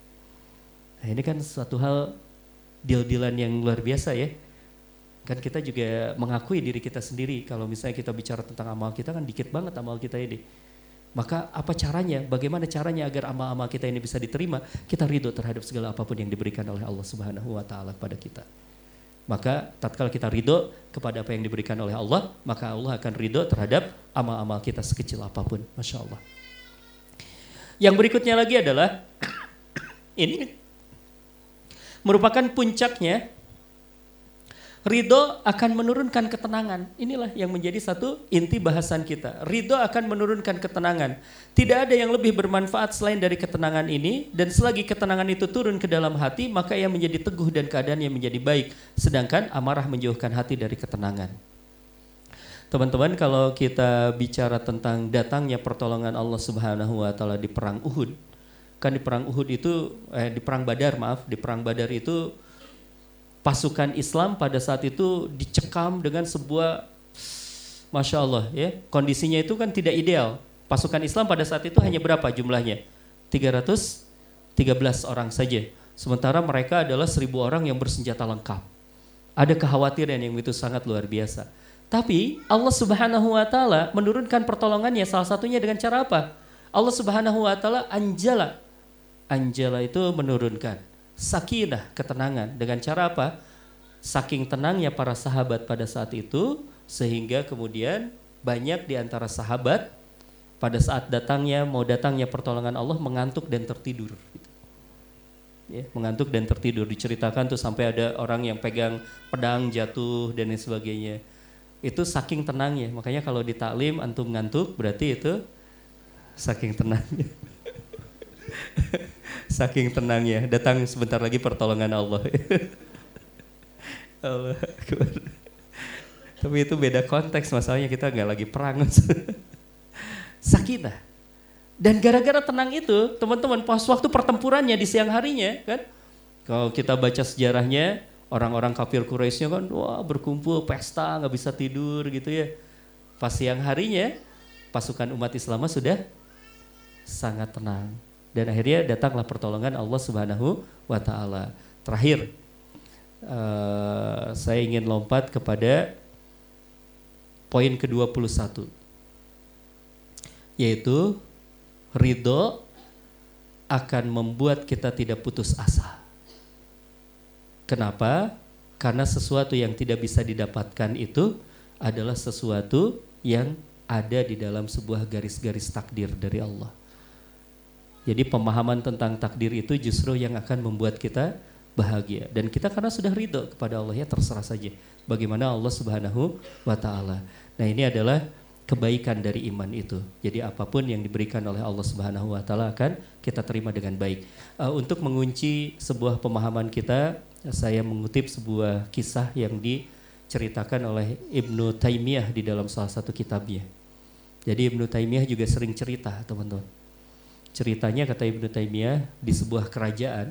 Nah ini kan suatu hal deal-dealan yang luar biasa ya. Kan kita juga mengakui diri kita sendiri kalau misalnya kita bicara tentang amal kita kan dikit banget amal kita ini. Maka apa caranya? Bagaimana caranya agar amal-amal kita ini bisa diterima? Kita ridho terhadap segala apa pun yang diberikan oleh Allah Subhanahu wa taala kepada kita. Maka tatkala kita ridho kepada apa yang diberikan oleh Allah, maka Allah akan ridho terhadap amal-amal kita sekecil apa pun. Masya Allah. Yang berikutnya lagi adalah ini merupakan puncaknya Ridho akan menurunkan ketenangan. Inilah yang menjadi satu inti bahasan kita. Ridho akan menurunkan ketenangan. Tidak ada yang lebih bermanfaat selain dari ketenangan ini. Dan selagi ketenangan itu turun ke dalam hati, maka ia menjadi teguh dan keadaan yang menjadi baik. Sedangkan amarah menjauhkan hati dari ketenangan. Teman-teman, kalau kita bicara tentang datangnya pertolongan Allah Subhanahu wa taala di perang Uhud, kan di perang Uhud itu eh, di perang Badar maaf di perang Badar itu pasukan Islam pada saat itu dicekam dengan sebuah masya Allah ya. Kondisinya itu kan tidak ideal. Pasukan Islam pada saat itu hanya berapa jumlahnya? 313 orang saja. Sementara mereka adalah seribu orang yang bersenjata lengkap. Ada kekhawatiran yang itu sangat luar biasa. Tapi Allah Subhanahu wa taala menurunkan pertolongannya. Salah satunya dengan cara apa? Allah Subhanahu wa taala anjala. Angela itu menurunkan sakinah, ketenangan. Dengan cara apa? Saking tenangnya para sahabat pada saat itu, sehingga kemudian banyak di antara sahabat pada saat datangnya, mau datangnya pertolongan Allah mengantuk dan tertidur. Ya, mengantuk dan tertidur. Diceritakan tuh sampai ada orang yang pegang pedang jatuh dan lain sebagainya. Itu saking tenangnya. Makanya kalau di taklim antum ngantuk berarti itu saking tenangnya. Saking tenangnya, datang sebentar lagi pertolongan Allah. Allah Tapi itu beda konteks masalahnya kita nggak lagi perang. Sakinah. Dan gara-gara tenang itu, teman-teman, pas waktu pertempurannya di siang harinya, kan? Kalau kita baca sejarahnya, orang-orang kafir Quraisy kan, wah berkumpul, pesta, nggak bisa tidur gitu ya. Pas siang harinya, pasukan umat Islam sudah sangat tenang dan akhirnya datanglah pertolongan Allah Subhanahu wa taala. Terakhir uh, saya ingin lompat kepada poin ke-21 yaitu ridho akan membuat kita tidak putus asa. Kenapa? Karena sesuatu yang tidak bisa didapatkan itu adalah sesuatu yang ada di dalam sebuah garis-garis takdir dari Allah. Jadi pemahaman tentang takdir itu justru yang akan membuat kita bahagia dan kita karena sudah ridho kepada Allah ya terserah saja bagaimana Allah Subhanahu wa taala. Nah, ini adalah kebaikan dari iman itu. Jadi apa pun yang diberikan oleh Allah Subhanahu wa taala akan kita terima dengan baik. Uh, untuk mengunci sebuah pemahaman kita, saya mengutip sebuah kisah yang diceritakan oleh Ibnu Taimiyah di dalam salah satu kitabnya. Jadi Ibnu Taimiyah juga sering cerita, teman-teman ceritanya kata Ibnu Taimiyah di sebuah kerajaan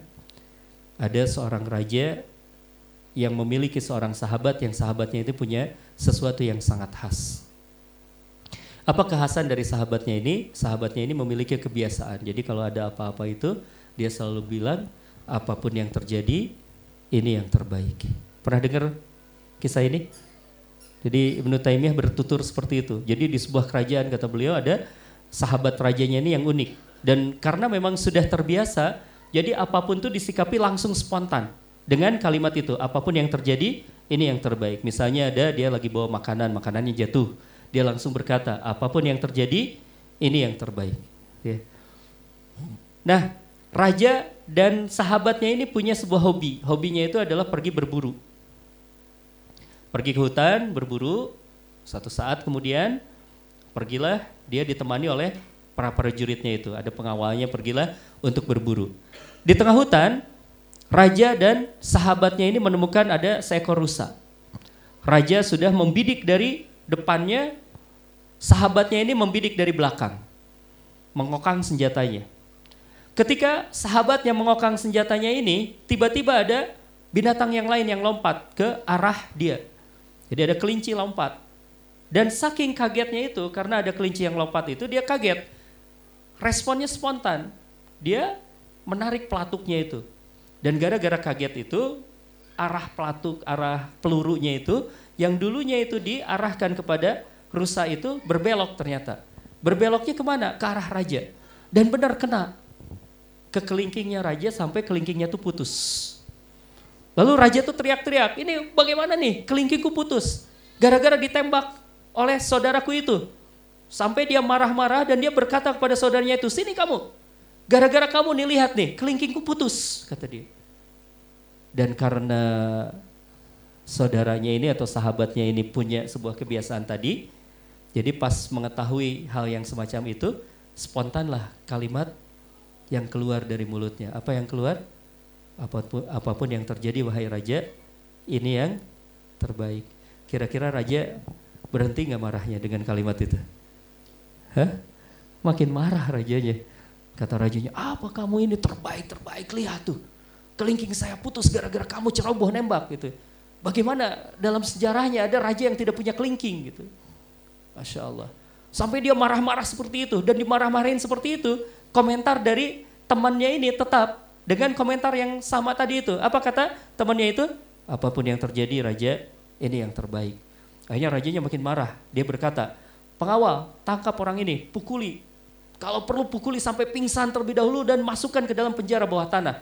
ada seorang raja yang memiliki seorang sahabat yang sahabatnya itu punya sesuatu yang sangat khas. Apa kekhasan dari sahabatnya ini? Sahabatnya ini memiliki kebiasaan. Jadi kalau ada apa-apa itu dia selalu bilang apa pun yang terjadi ini yang terbaik. Pernah dengar kisah ini? Jadi Ibnu Taimiyah bertutur seperti itu. Jadi di sebuah kerajaan kata beliau ada sahabat rajanya ini yang unik. Dan karena memang sudah terbiasa, jadi apa pun itu disikapi langsung spontan. Dengan kalimat itu, apa pun yang terjadi, ini yang terbaik. Misalnya ada dia lagi bawa makanan, makanannya jatuh. Dia langsung berkata, apa pun yang terjadi, ini yang terbaik. Ya. Nah, raja dan sahabatnya ini punya sebuah hobi. Hobinya itu adalah pergi berburu. Pergi ke hutan berburu. Satu saat kemudian pergilah dia ditemani oleh para prajuritnya itu. Ada pengawalnya pergilah untuk berburu. Di tengah hutan, raja dan sahabatnya ini menemukan ada seekor rusa. Raja sudah membidik dari depannya, sahabatnya ini membidik dari belakang. Mengokang senjatanya. Ketika sahabatnya mengokang senjatanya ini, tiba-tiba ada binatang yang lain yang lompat ke arah dia. Jadi ada kelinci lompat. Dan saking kagetnya itu, karena ada kelinci yang lompat itu, dia kaget. Responnya spontan. Dia menarik pelatuknya itu. Dan gara-gara kaget itu, arah pelatuk, arah pelurunya itu, yang dulunya itu diarahkan kepada rusa itu berbelok ternyata. Berbeloknya ke mana? Ke arah raja. Dan benar kena ke kelingkingnya raja sampai kelingkingnya tuh putus. Lalu raja tuh teriak-teriak, ini bagaimana nih kelingkingku putus. Gara-gara ditembak oleh saudaraku itu. Sampai dia marah-marah dan dia berkata kepada saudaranya itu, sini kamu. Gara-gara kamu nih lihat nih, kelingkingku putus, kata dia. Dan karena saudaranya ini atau sahabatnya ini punya sebuah kebiasaan tadi, jadi pas mengetahui hal yang semacam itu, spontanlah kalimat yang keluar dari mulutnya. Apa yang keluar? Apa pun, apa pun yang terjadi wahai raja, ini yang terbaik. Kira-kira raja berhenti nggak marahnya dengan kalimat itu? Hah? Makin marah rajanya. Kata rajanya, apa kamu ini terbaik, terbaik, lihat tuh. Kelingking saya putus gara-gara kamu ceroboh nembak gitu. Bagaimana dalam sejarahnya ada raja yang tidak punya kelingking gitu. Masya Allah. Sampai dia marah-marah seperti itu dan dimarah-marahin seperti itu komentar dari temannya ini tetap dengan komentar yang sama tadi itu. Apa kata temannya itu? Apa pun yang terjadi raja, ini yang terbaik. Akhirnya rajanya makin marah. Dia berkata, pengawal tangkap orang ini, pukuli. Kalau perlu pukuli sampai pingsan terlebih dahulu dan masukkan ke dalam penjara bawah tanah.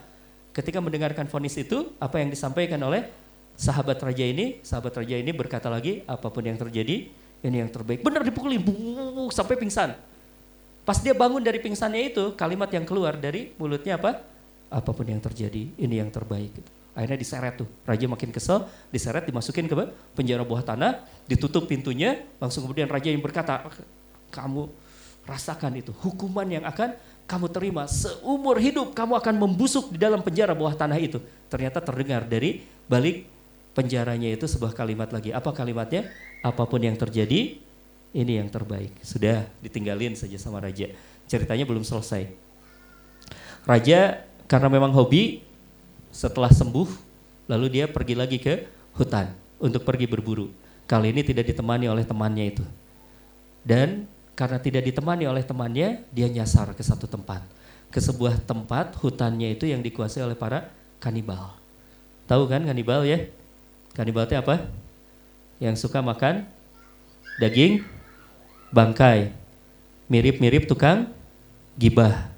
Ketika mendengarkan vonis itu, apa yang disampaikan oleh sahabat raja ini? Sahabat raja ini berkata lagi, apa pun yang terjadi, ini yang terbaik. Benar dipukuli, sampai pingsan. Pas dia bangun dari pingsannya itu, kalimat yang keluar dari mulutnya apa? Apa pun yang terjadi, ini yang terbaik. Akhirnya diseret tuh, raja makin kesel, diseret, dimasukin ke penjara bawah tanah, ditutup pintunya, langsung kemudian raja yang berkata, kamu rasakan itu, hukuman yang akan kamu terima seumur hidup kamu akan membusuk di dalam penjara bawah tanah itu. Ternyata terdengar dari balik penjaranya itu sebuah kalimat lagi. Apa kalimatnya? Apa pun yang terjadi, ini yang terbaik. Sudah ditinggalin saja sama raja. Ceritanya belum selesai. Raja karena memang hobi setelah sembuh lalu dia pergi lagi ke hutan untuk pergi berburu. Kali ini tidak ditemani oleh temannya itu. Dan karena tidak ditemani oleh temannya, dia nyasar ke satu tempat. Ke sebuah tempat hutannya itu yang dikuasai oleh para kanibal. Tahu kan kanibal ya? Kanibal itu apa? Yang suka makan daging bangkai. Mirip-mirip tukang gibah.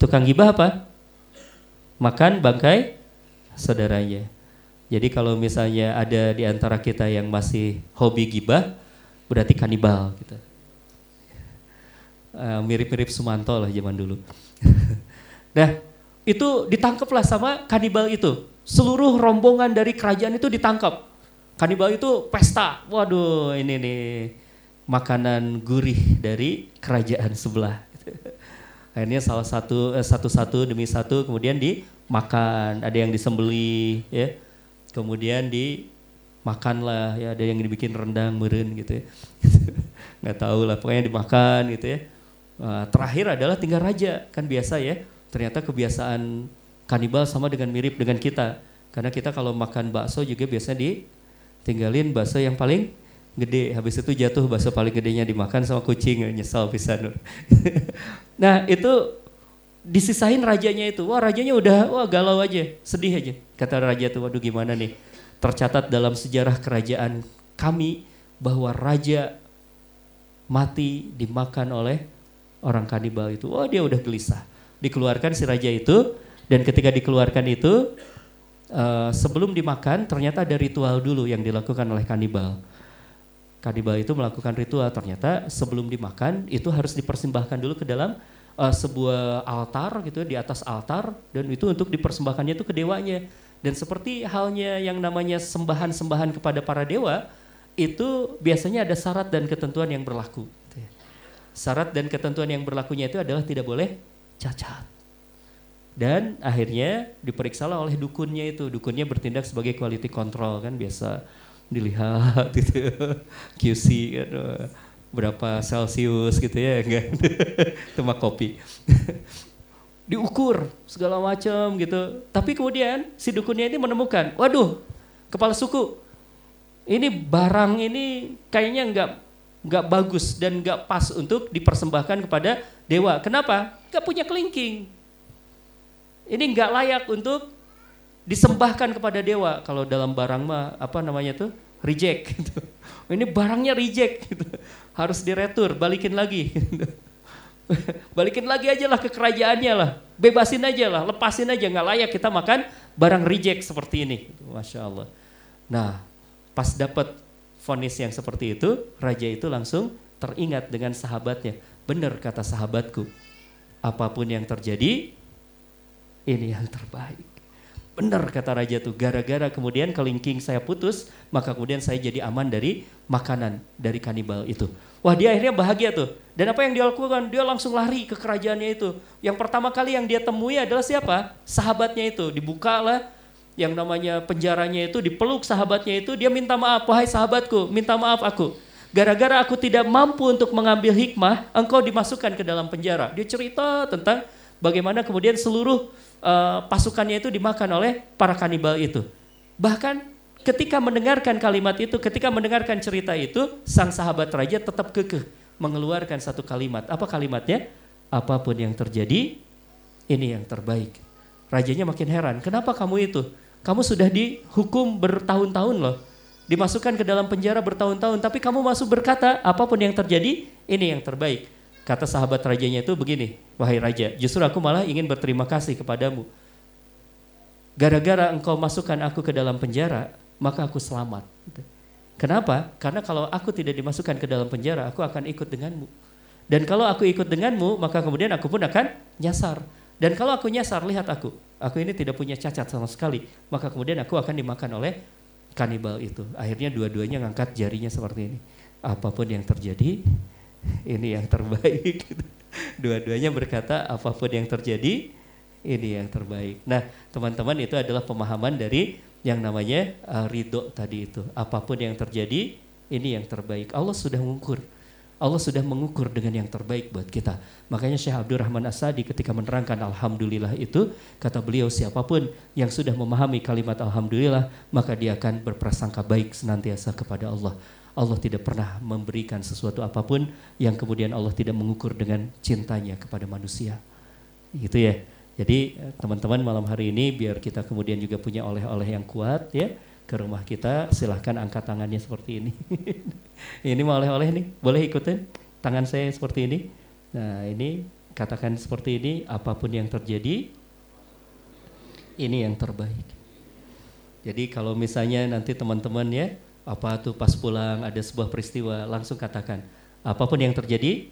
Tukang gibah apa? Makan bangkai saudaranya. Jadi kalau misalnya ada di antara kita yang masih hobi gibah, berarti kanibal gitu. Uh, mirip-mirip Sumanto lah zaman dulu. nah, itu ditangkaplah sama kanibal itu. Seluruh rombongan dari kerajaan itu ditangkap. Kanibal itu pesta. Waduh, ini nih makanan gurih dari kerajaan sebelah. Akhirnya salah satu eh, satu-satu demi satu kemudian dimakan, ada yang disembeli ya. Kemudian dimakan lah ya, ada yang dibikin rendang meren gitu ya. Nggak tahu lah, pokoknya dimakan gitu ya. Nah, terakhir adalah tinggal raja, kan biasa ya. Ternyata kebiasaan kanibal sama dengan mirip dengan kita. Karena kita kalau makan bakso juga biasanya di tinggalin bakso yang paling gede. Habis itu jatuh bakso paling gedenya dimakan sama kucing. Nyesal pisan nah itu disisain rajanya itu. Wah rajanya udah wah galau aja. Sedih aja. Kata raja tuh waduh gimana nih? Tercatat dalam sejarah kerajaan kami bahwa raja mati dimakan oleh orang kanibal itu. Wah dia udah gelisah. Dikeluarkan si raja itu dan ketika dikeluarkan itu uh, sebelum dimakan ternyata ada ritual dulu yang dilakukan oleh kanibal. Kanibal itu melakukan ritual ternyata sebelum dimakan itu harus dipersembahkan dulu ke dalam uh, sebuah altar gitu di atas altar dan itu untuk dipersembahkannya itu ke dewanya. Dan seperti halnya yang namanya sembahan-sembahan kepada para dewa, itu biasanya ada syarat dan ketentuan yang berlaku. Gitu ya. Syarat dan ketentuan yang berlakunya itu adalah tidak boleh cacat. Dan akhirnya diperiksalah oleh dukunnya itu. Dukunnya bertindak sebagai quality control kan biasa dilihat gitu. QC kan berapa Celsius gitu ya itu mah kopi. Diukur segala macam gitu. Tapi kemudian si dukunnya ini menemukan waduh kepala suku ini barang ini kayaknya nggak nggak bagus dan nggak pas untuk dipersembahkan kepada dewa. Kenapa? Nggak punya kelingking. Ini nggak layak untuk disembahkan kepada dewa kalau dalam barang mah apa namanya tuh reject gitu. ini barangnya reject gitu harus diretur, balikin lagi. balikin lagi aja lah ke kerajaannya lah, bebasin aja lah, lepasin aja, nggak layak kita makan barang reject seperti ini. Masya Allah. Nah, pas dapat vonis yang seperti itu, raja itu langsung teringat dengan sahabatnya. Benar kata sahabatku, apa pun yang terjadi, ini yang terbaik. Benar kata raja tuh, gara-gara kemudian kelingking saya putus, maka kemudian saya jadi aman dari makanan dari kanibal itu. Wah dia akhirnya bahagia tuh. Dan apa yang dia lakukan? Dia langsung lari ke kerajaannya itu. Yang pertama kali yang dia temui adalah siapa? Sahabatnya itu. Dibukalah yang namanya penjaranya itu, dipeluk sahabatnya itu, dia minta maaf, wahai sahabatku, minta maaf aku. Gara-gara aku tidak mampu untuk mengambil hikmah, engkau dimasukkan ke dalam penjara. Dia cerita tentang bagaimana kemudian seluruh uh, pasukannya itu dimakan oleh para kanibal itu. Bahkan ketika mendengarkan kalimat itu, ketika mendengarkan cerita itu, sang sahabat raja tetap kekeh mengeluarkan satu kalimat. Apa kalimatnya? Apa pun yang terjadi, ini yang terbaik. Rajanya makin heran, kenapa kamu itu? Kamu sudah dihukum bertahun-tahun loh. Dimasukkan ke dalam penjara bertahun-tahun, tapi kamu masuk berkata, apa pun yang terjadi, ini yang terbaik. Kata sahabat rajanya itu begini, wahai raja, justru aku malah ingin berterima kasih kepadamu. Gara-gara engkau masukkan aku ke dalam penjara, maka aku selamat. Kenapa? Karena kalau aku tidak dimasukkan ke dalam penjara, aku akan ikut denganmu. Dan kalau aku ikut denganmu, maka kemudian aku pun akan nyasar. Dan kalau aku nyasar, lihat aku. Aku ini tidak punya cacat sama sekali. Maka kemudian aku akan dimakan oleh kanibal itu. Akhirnya dua-duanya ngangkat jarinya seperti ini. Apa pun yang terjadi, ini yang terbaik. Dua-duanya berkata apa pun yang terjadi ini yang terbaik. Nah, teman-teman itu adalah pemahaman dari yang namanya uh, ridho tadi itu. Apa pun yang terjadi ini yang terbaik. Allah sudah mengukur. Allah sudah mengukur dengan yang terbaik buat kita. Makanya Syekh Abdurrahman Asadi ketika menerangkan Alhamdulillah itu, kata beliau siapa pun yang sudah memahami kalimat Alhamdulillah, maka dia akan berprasangka baik senantiasa kepada Allah. Allah tidak pernah memberikan sesuatu apa pun yang kemudian Allah tidak mengukur dengan cintanya kepada manusia. Gitu ya. Jadi teman-teman malam hari ini biar kita kemudian juga punya oleh-oleh yang kuat ya ke rumah kita silahkan angkat tangannya seperti ini. ini mau oleh-oleh nih, boleh ikutin tangan saya seperti ini. Nah ini katakan seperti ini apa pun yang terjadi ini yang terbaik. Jadi kalau misalnya nanti teman-teman ya apa tuh pas pulang ada sebuah peristiwa langsung katakan apa pun yang terjadi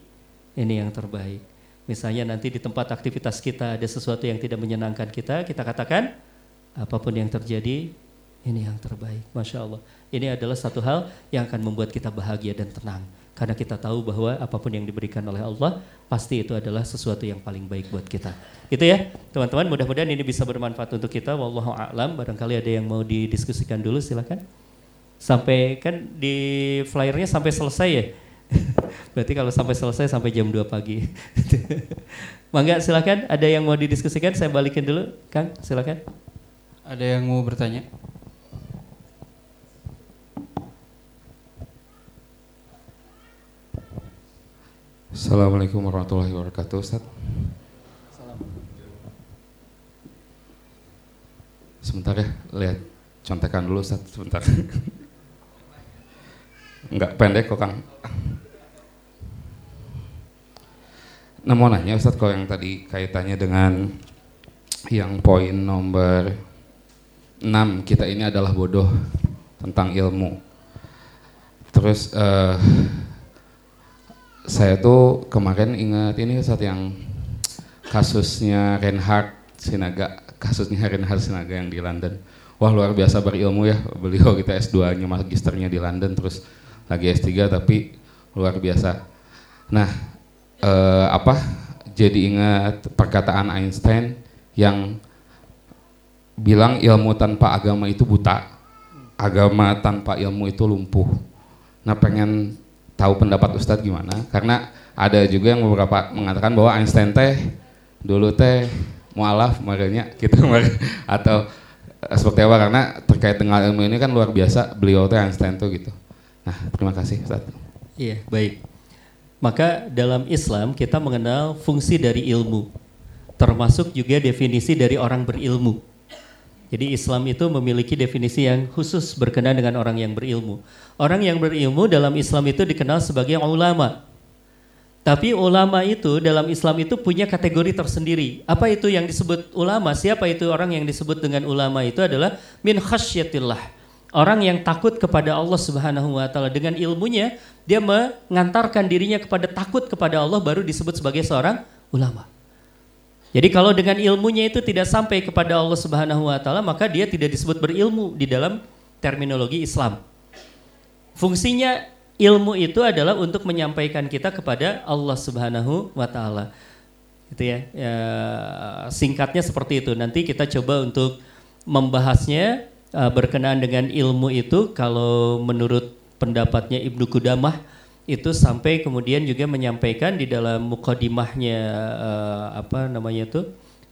ini yang terbaik. Misalnya nanti di tempat aktivitas kita ada sesuatu yang tidak menyenangkan kita, kita katakan apa pun yang terjadi ini yang terbaik. Masya Allah. Ini adalah satu hal yang akan membuat kita bahagia dan tenang. Karena kita tahu bahwa apa pun yang diberikan oleh Allah, pasti itu adalah sesuatu yang paling baik buat kita. Itu ya, teman-teman. Mudah-mudahan ini bisa bermanfaat untuk kita. Wallahu a'lam. Barangkali ada yang mau didiskusikan dulu, silakan sampai kan di flyernya sampai selesai ya. Berarti kalau sampai selesai sampai jam 2 pagi. Mangga silakan, ada yang mau didiskusikan saya balikin dulu, Kang, silakan. Ada yang mau bertanya? Assalamualaikum warahmatullahi wabarakatuh, Ustaz. Sebentar ya, lihat contekan dulu Ustaz, sebentar. Enggak pendek kok Kang. Nah mau nanya Ustadz kalau yang tadi kaitannya dengan yang poin nomor 6 kita ini adalah bodoh tentang ilmu. Terus uh, saya tuh kemarin ingat ini Ustadz yang kasusnya Reinhard Sinaga, kasusnya Reinhard Sinaga yang di London. Wah luar biasa berilmu ya, beliau kita S2-nya, magisternya di London, terus lagi S3 tapi luar biasa. Nah, eh, apa? Jadi ingat perkataan Einstein yang bilang ilmu tanpa agama itu buta, agama tanpa ilmu itu lumpuh. Nah, pengen tahu pendapat Ustadz gimana? Karena ada juga yang beberapa mengatakan bahwa Einstein teh dulu teh mualaf makanya gitu atau seperti apa karena terkait dengan ilmu ini kan luar biasa beliau teh Einstein tuh gitu. Nah, terima kasih Ustaz. Iya, baik. Maka dalam Islam kita mengenal fungsi dari ilmu, termasuk juga definisi dari orang berilmu. Jadi Islam itu memiliki definisi yang khusus berkenaan dengan orang yang berilmu. Orang yang berilmu dalam Islam itu dikenal sebagai ulama. Tapi ulama itu dalam Islam itu punya kategori tersendiri. Apa itu yang disebut ulama? Siapa itu orang yang disebut dengan ulama itu adalah min khasyatillah Orang yang takut kepada Allah Subhanahu wa taala dengan ilmunya dia mengantarkan dirinya kepada takut kepada Allah baru disebut sebagai seorang ulama. Jadi kalau dengan ilmunya itu tidak sampai kepada Allah Subhanahu wa taala maka dia tidak disebut berilmu di dalam terminologi Islam. Fungsinya ilmu itu adalah untuk menyampaikan kita kepada Allah Subhanahu wa taala. Gitu ya. ya. Singkatnya seperti itu. Nanti kita coba untuk membahasnya uh, berkenaan dengan ilmu itu kalau menurut pendapatnya Ibnu Kudamah itu sampai kemudian juga menyampaikan di dalam mukadimahnya uh, apa namanya itu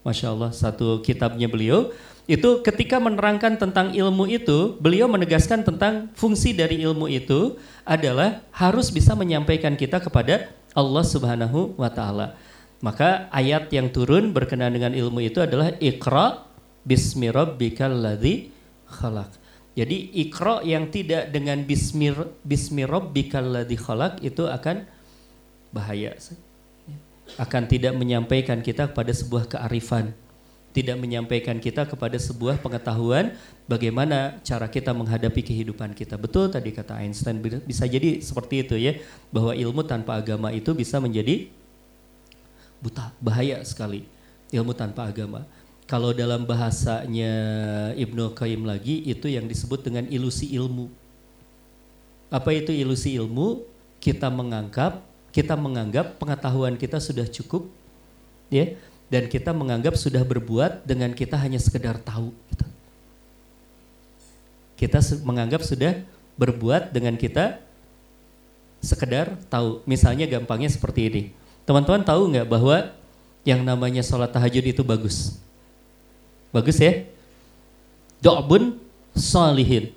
Masya Allah satu kitabnya beliau itu ketika menerangkan tentang ilmu itu beliau menegaskan tentang fungsi dari ilmu itu adalah harus bisa menyampaikan kita kepada Allah Subhanahu wa taala. Maka ayat yang turun berkenaan dengan ilmu itu adalah Iqra bismi rabbikal ladzi khalaq. Jadi ikro yang tidak dengan bismir bismi rabbikal khalaq itu akan bahaya. Akan tidak menyampaikan kita kepada sebuah kearifan, tidak menyampaikan kita kepada sebuah pengetahuan bagaimana cara kita menghadapi kehidupan kita. Betul tadi kata Einstein bisa jadi seperti itu ya, bahwa ilmu tanpa agama itu bisa menjadi buta, bahaya sekali. Ilmu tanpa agama. Kalau dalam bahasanya Ibnu Qayyim lagi itu yang disebut dengan ilusi ilmu. Apa itu ilusi ilmu? Kita menganggap kita menganggap pengetahuan kita sudah cukup ya dan kita menganggap sudah berbuat dengan kita hanya sekedar tahu gitu. Kita menganggap sudah berbuat dengan kita sekedar tahu. Misalnya gampangnya seperti ini. Teman-teman tahu nggak bahwa yang namanya sholat tahajud itu bagus? Bagus ya? Do'bun salihin.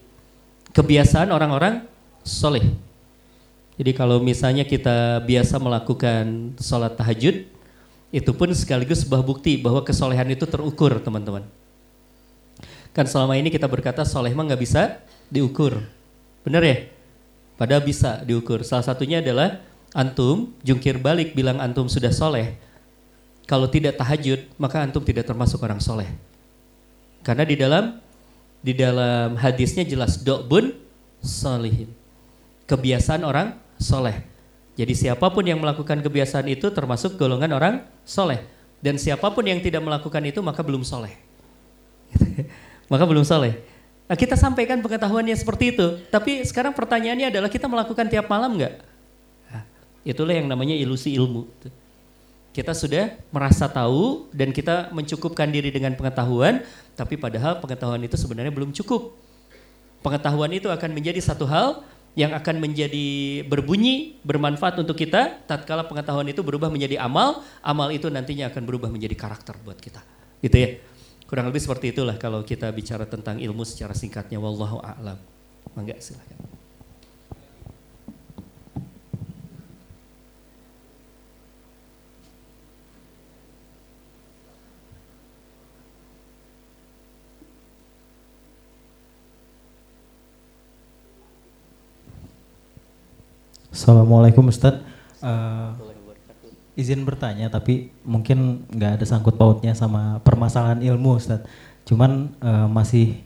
Kebiasaan orang-orang soleh. Jadi kalau misalnya kita biasa melakukan sholat tahajud, itu pun sekaligus sebuah bukti bahwa kesolehan itu terukur teman-teman. Kan selama ini kita berkata soleh mah nggak bisa diukur. Benar ya? Padahal bisa diukur. Salah satunya adalah antum jungkir balik bilang antum sudah soleh. Kalau tidak tahajud, maka antum tidak termasuk orang soleh. Karena di dalam di dalam hadisnya jelas dokbun solihin. Kebiasaan orang soleh. Jadi siapa pun yang melakukan kebiasaan itu termasuk golongan orang soleh. Dan siapa pun yang tidak melakukan itu maka belum soleh. maka belum soleh. Nah, kita sampaikan pengetahuannya seperti itu. Tapi sekarang pertanyaannya adalah kita melakukan tiap malam nggak? Nah, itulah yang namanya ilusi ilmu kita sudah merasa tahu dan kita mencukupkan diri dengan pengetahuan, tapi padahal pengetahuan itu sebenarnya belum cukup. Pengetahuan itu akan menjadi satu hal yang akan menjadi berbunyi, bermanfaat untuk kita, tatkala pengetahuan itu berubah menjadi amal, amal itu nantinya akan berubah menjadi karakter buat kita. Gitu ya. Kurang lebih seperti itulah kalau kita bicara tentang ilmu secara singkatnya. Wallahu a'lam. Mangga silakan. Assalamualaikum Ustaz. Uh, izin bertanya tapi mungkin nggak ada sangkut pautnya sama permasalahan ilmu Ustaz. Cuman uh, masih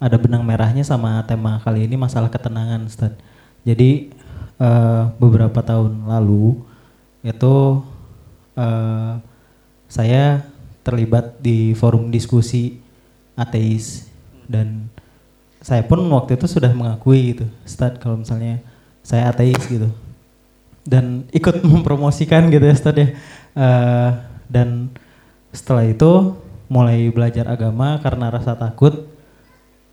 ada benang merahnya sama tema kali ini masalah ketenangan Ustaz. Jadi uh, beberapa tahun lalu itu uh, saya terlibat di forum diskusi ateis dan saya pun waktu itu sudah mengakui gitu, Ustadz kalau misalnya saya ateis gitu dan ikut mempromosikan gitu ya Ustadz ya. Uh, dan setelah itu mulai belajar agama karena rasa takut.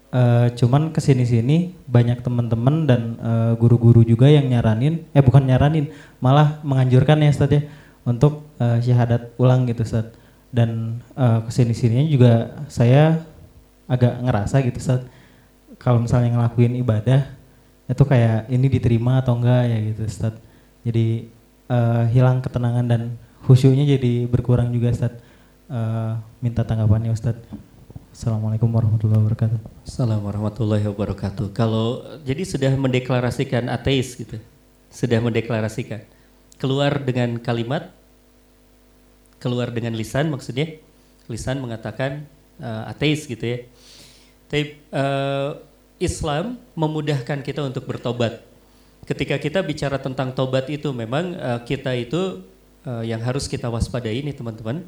Uh, cuman ke sini-sini banyak teman-teman dan uh, guru-guru juga yang nyaranin, eh bukan nyaranin, malah menganjurkan ya Ustadz ya untuk uh, syahadat ulang gitu Ustadz. Dan uh, ke sini-sininya juga saya agak ngerasa gitu Ustadz, kalau misalnya ngelakuin ibadah itu kayak ini diterima atau enggak ya gitu Ustadz. Jadi uh, hilang ketenangan dan khusyuknya jadi berkurang juga Ustadz. Uh, minta tanggapannya Ustadz. Assalamualaikum warahmatullahi wabarakatuh. Assalamualaikum warahmatullahi wabarakatuh. Kalau jadi sudah mendeklarasikan ateis gitu, sudah mendeklarasikan keluar dengan kalimat, keluar dengan lisan maksudnya, lisan mengatakan uh, ateis gitu ya. Tapi uh, Islam memudahkan kita untuk bertobat. Ketika kita bicara tentang tobat itu memang uh, kita itu uh, yang harus kita waspadai nih teman-teman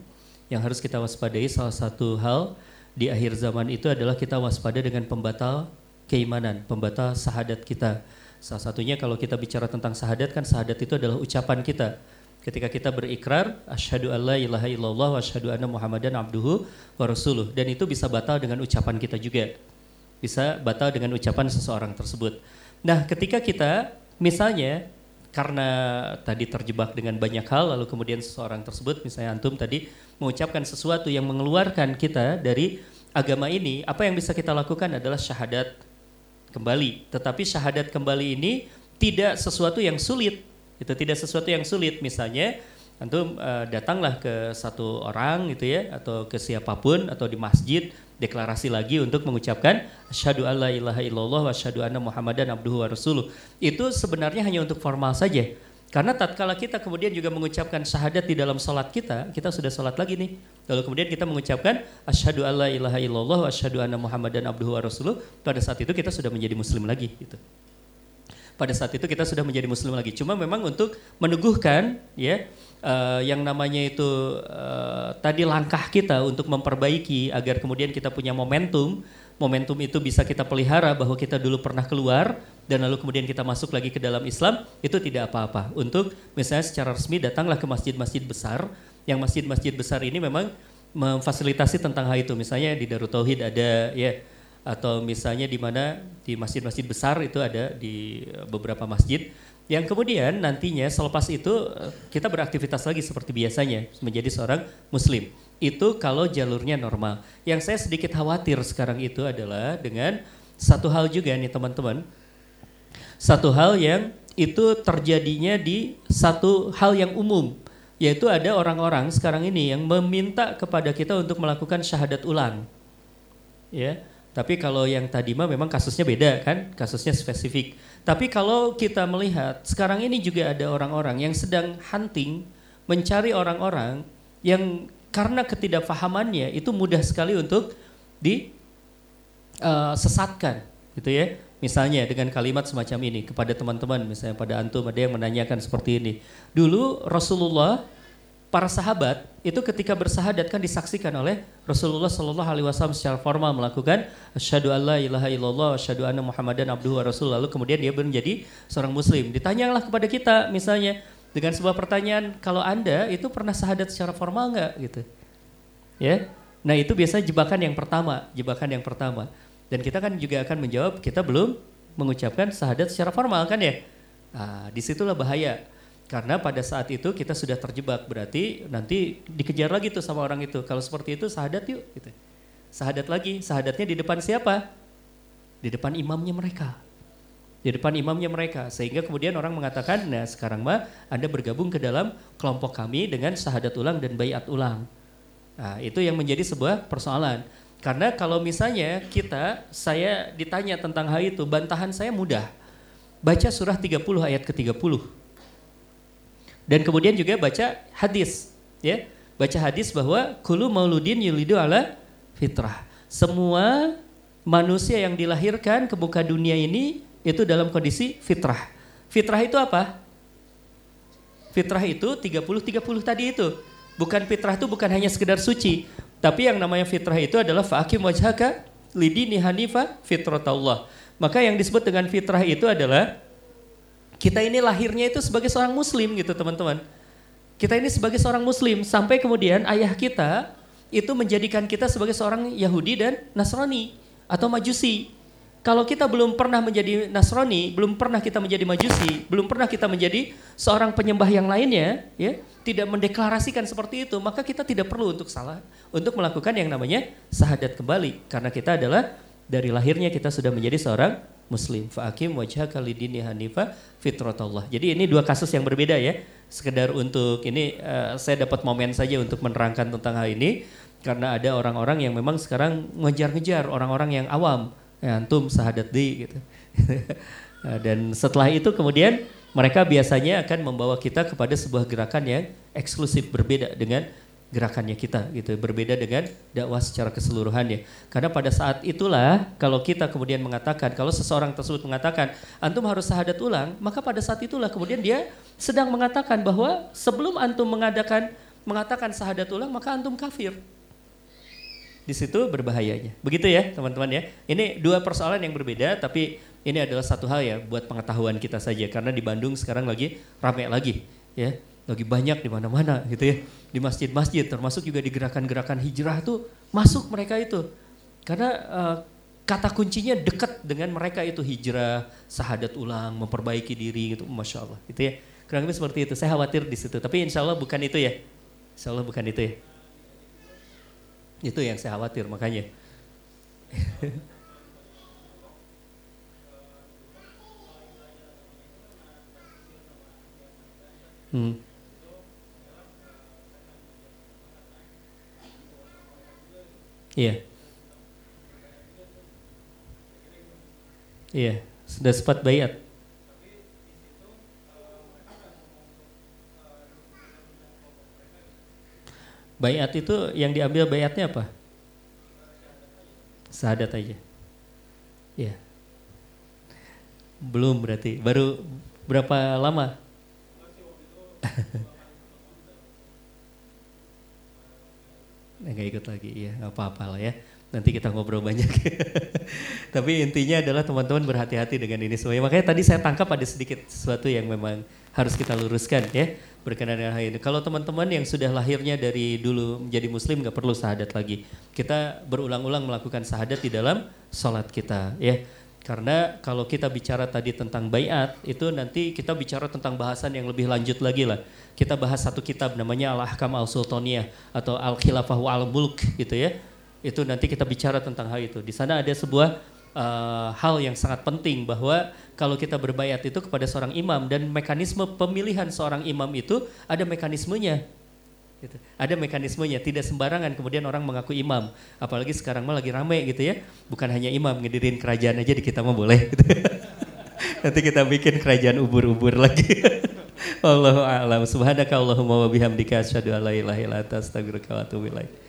yang harus kita waspadai salah satu hal di akhir zaman itu adalah kita waspada dengan pembatal keimanan, pembatal sahadat kita. Salah satunya kalau kita bicara tentang sahadat kan sahadat itu adalah ucapan kita. Ketika kita berikrar asyhadu alla ilaha illallah wa asyhadu anna muhammadan abduhu wa rasuluh dan itu bisa batal dengan ucapan kita juga. Bisa batal dengan ucapan seseorang tersebut. Nah, ketika kita misalnya karena tadi terjebak dengan banyak hal lalu kemudian seseorang tersebut misalnya antum tadi mengucapkan sesuatu yang mengeluarkan kita dari agama ini apa yang bisa kita lakukan adalah syahadat kembali. Tetapi syahadat kembali ini tidak sesuatu yang sulit. Itu tidak sesuatu yang sulit. Misalnya antum uh, datanglah ke satu orang gitu ya atau ke siapa pun atau di masjid deklarasi lagi untuk mengucapkan asyhadu alla ilaha illallah wa asyhadu anna muhammadan abduhu wa rasuluh. Itu sebenarnya hanya untuk formal saja. Karena tatkala kita kemudian juga mengucapkan syahadat di dalam salat kita, kita sudah salat lagi nih. Lalu kemudian kita mengucapkan asyhadu alla ilaha illallah wa asyhadu anna muhammadan abduhu wa rasuluh, pada saat itu kita sudah menjadi muslim lagi gitu. Pada saat itu kita sudah menjadi muslim lagi. Cuma memang untuk meneguhkan ya uh, yang namanya itu uh, tadi langkah kita untuk memperbaiki agar kemudian kita punya momentum. Momentum itu bisa kita pelihara bahwa kita dulu pernah keluar dan lalu kemudian kita masuk lagi ke dalam Islam itu tidak apa-apa. Untuk misalnya secara resmi datanglah ke masjid-masjid besar. Yang masjid-masjid besar ini memang memfasilitasi tentang hal itu. Misalnya di Darut Tauhid ada ya. Atau misalnya di mana di masjid-masjid besar itu ada di beberapa masjid yang kemudian nantinya selepas itu eh, kita beraktivitas lagi seperti biasanya menjadi seorang muslim. Itu kalau jalurnya normal. Yang saya sedikit khawatir sekarang itu adalah dengan satu hal juga nih teman-teman. Satu hal yang itu terjadinya di satu hal yang umum yaitu ada orang-orang sekarang ini yang meminta kepada kita untuk melakukan syahadat ulang. Ya. Tapi kalau yang tadi mah memang kasusnya beda kan, kasusnya spesifik. Tapi kalau kita melihat sekarang ini juga ada orang-orang yang sedang hunting mencari orang-orang yang karena ketidakfahamannya itu mudah sekali untuk disesatkan uh, gitu ya. Misalnya dengan kalimat semacam ini kepada teman-teman misalnya pada antum ada yang menanyakan seperti ini. Dulu Rasulullah para sahabat itu ketika bersahadat kan disaksikan oleh Rasulullah Shallallahu Alaihi Wasallam secara formal melakukan asyhadu alla ilaha illallah asyhadu anna muhammadan abduhu wa rasul lalu kemudian dia menjadi seorang muslim. Ditanyalah kepada kita misalnya dengan sebuah pertanyaan kalau anda itu pernah sahadat secara formal nggak? Gitu. Ya? Nah itu biasanya jebakan yang pertama jebakan yang pertama. Dan kita kan juga akan menjawab kita belum mengucapkan sahadat secara formal kan ya? Nah, di situlah bahaya karena pada saat itu kita sudah terjebak, berarti nanti dikejar lagi tuh sama orang itu. Kalau seperti itu sahadat yuk gitu. Sahadat lagi, sahadatnya di depan siapa? Di depan imamnya mereka. Di depan imamnya mereka. Sehingga kemudian orang mengatakan, nah sekarang mah Anda bergabung ke dalam kelompok kami dengan sahadat ulang dan bayat ulang. Nah itu yang menjadi sebuah persoalan. Karena kalau misalnya kita, saya ditanya tentang hal itu, bantahan saya mudah. Baca surah 30 ayat ke-30 dan kemudian juga baca hadis, ya. Baca hadis bahwa kulu mauludin yulidu ala fitrah. Semua manusia yang dilahirkan ke muka dunia ini itu dalam kondisi fitrah. Fitrah itu apa? Fitrah itu 30 30 tadi itu. Bukan fitrah itu bukan hanya sekedar suci, tapi yang namanya fitrah itu adalah fa'akim wajhaka lidini hanifa fitratullah. Maka yang disebut dengan fitrah itu adalah kita ini lahirnya itu sebagai seorang muslim gitu teman-teman. Kita ini sebagai seorang muslim sampai kemudian ayah kita itu menjadikan kita sebagai seorang Yahudi dan Nasrani atau Majusi. Kalau kita belum pernah menjadi Nasrani, belum pernah kita menjadi Majusi, belum pernah kita menjadi seorang penyembah yang lainnya, ya, tidak mendeklarasikan seperti itu, maka kita tidak perlu untuk salah untuk melakukan yang namanya sahadat kembali karena kita adalah dari lahirnya kita sudah menjadi seorang muslim. Fa'akim wajhaka lidini hanifa fitratullah. Jadi ini dua kasus yang berbeda ya. Sekedar untuk ini uh, saya dapat momen saja untuk menerangkan tentang hal ini karena ada orang-orang yang memang sekarang ngejar-ngejar orang-orang yang awam ya, antum sahadat di gitu. Dan setelah itu kemudian mereka biasanya akan membawa kita kepada sebuah gerakan yang eksklusif berbeda dengan gerakannya kita gitu berbeda dengan dakwah secara keseluruhannya karena pada saat itulah kalau kita kemudian mengatakan kalau seseorang tersebut mengatakan antum harus sahadat ulang maka pada saat itulah kemudian dia sedang mengatakan bahwa sebelum antum mengadakan mengatakan sahadat ulang maka antum kafir di situ berbahayanya. Begitu ya teman-teman ya. Ini dua persoalan yang berbeda tapi ini adalah satu hal ya buat pengetahuan kita saja karena di Bandung sekarang lagi ramai lagi ya. Lagi banyak di mana-mana gitu ya. Di masjid-masjid termasuk juga di gerakan-gerakan hijrah tuh masuk mereka itu. Karena uh, kata kuncinya dekat dengan mereka itu hijrah, sahadat ulang, memperbaiki diri gitu. Masya Allah gitu ya. Kurang lebih seperti itu. Saya khawatir di situ. Tapi insya Allah bukan itu ya. Insya Allah bukan itu ya. Itu yang saya khawatir makanya. hmm. Iya. Iya, sudah sempat bayat. Bayat itu yang diambil bayatnya apa? Sahadat aja. Ya. Belum berarti. Baru berapa lama? Enggak ikut lagi, ya nggak apa-apa lah ya. Nanti kita ngobrol banyak. Tapi intinya adalah teman-teman berhati-hati dengan ini semua. Makanya tadi saya tangkap ada sedikit sesuatu yang memang harus kita luruskan ya berkenaan dengan hal ini. Kalau teman-teman yang sudah lahirnya dari dulu menjadi muslim nggak perlu sahadat lagi. Kita berulang-ulang melakukan sahadat di dalam sholat kita ya. Karena kalau kita bicara tadi tentang bayat itu nanti kita bicara tentang bahasan yang lebih lanjut lagi lah. Kita bahas satu kitab namanya Al-Ahkam Al-Sultaniyah atau Al-Khilafah Al-Mulk gitu ya. Itu nanti kita bicara tentang hal itu. Di sana ada sebuah uh, hal yang sangat penting bahwa kalau kita berbayat itu kepada seorang imam dan mekanisme pemilihan seorang imam itu ada mekanismenya. Gitu. Ada mekanismenya, tidak sembarangan kemudian orang mengaku imam. Apalagi sekarang mah lagi rame gitu ya. Bukan hanya imam, ngedirin kerajaan aja di kita mah boleh. Gitu. Nanti kita bikin kerajaan ubur-ubur lagi. Wallahu a'lam. Subhanaka Allahumma wa bihamdika asyhadu an la ilaha illa anta astaghfiruka wa atubu ilaik.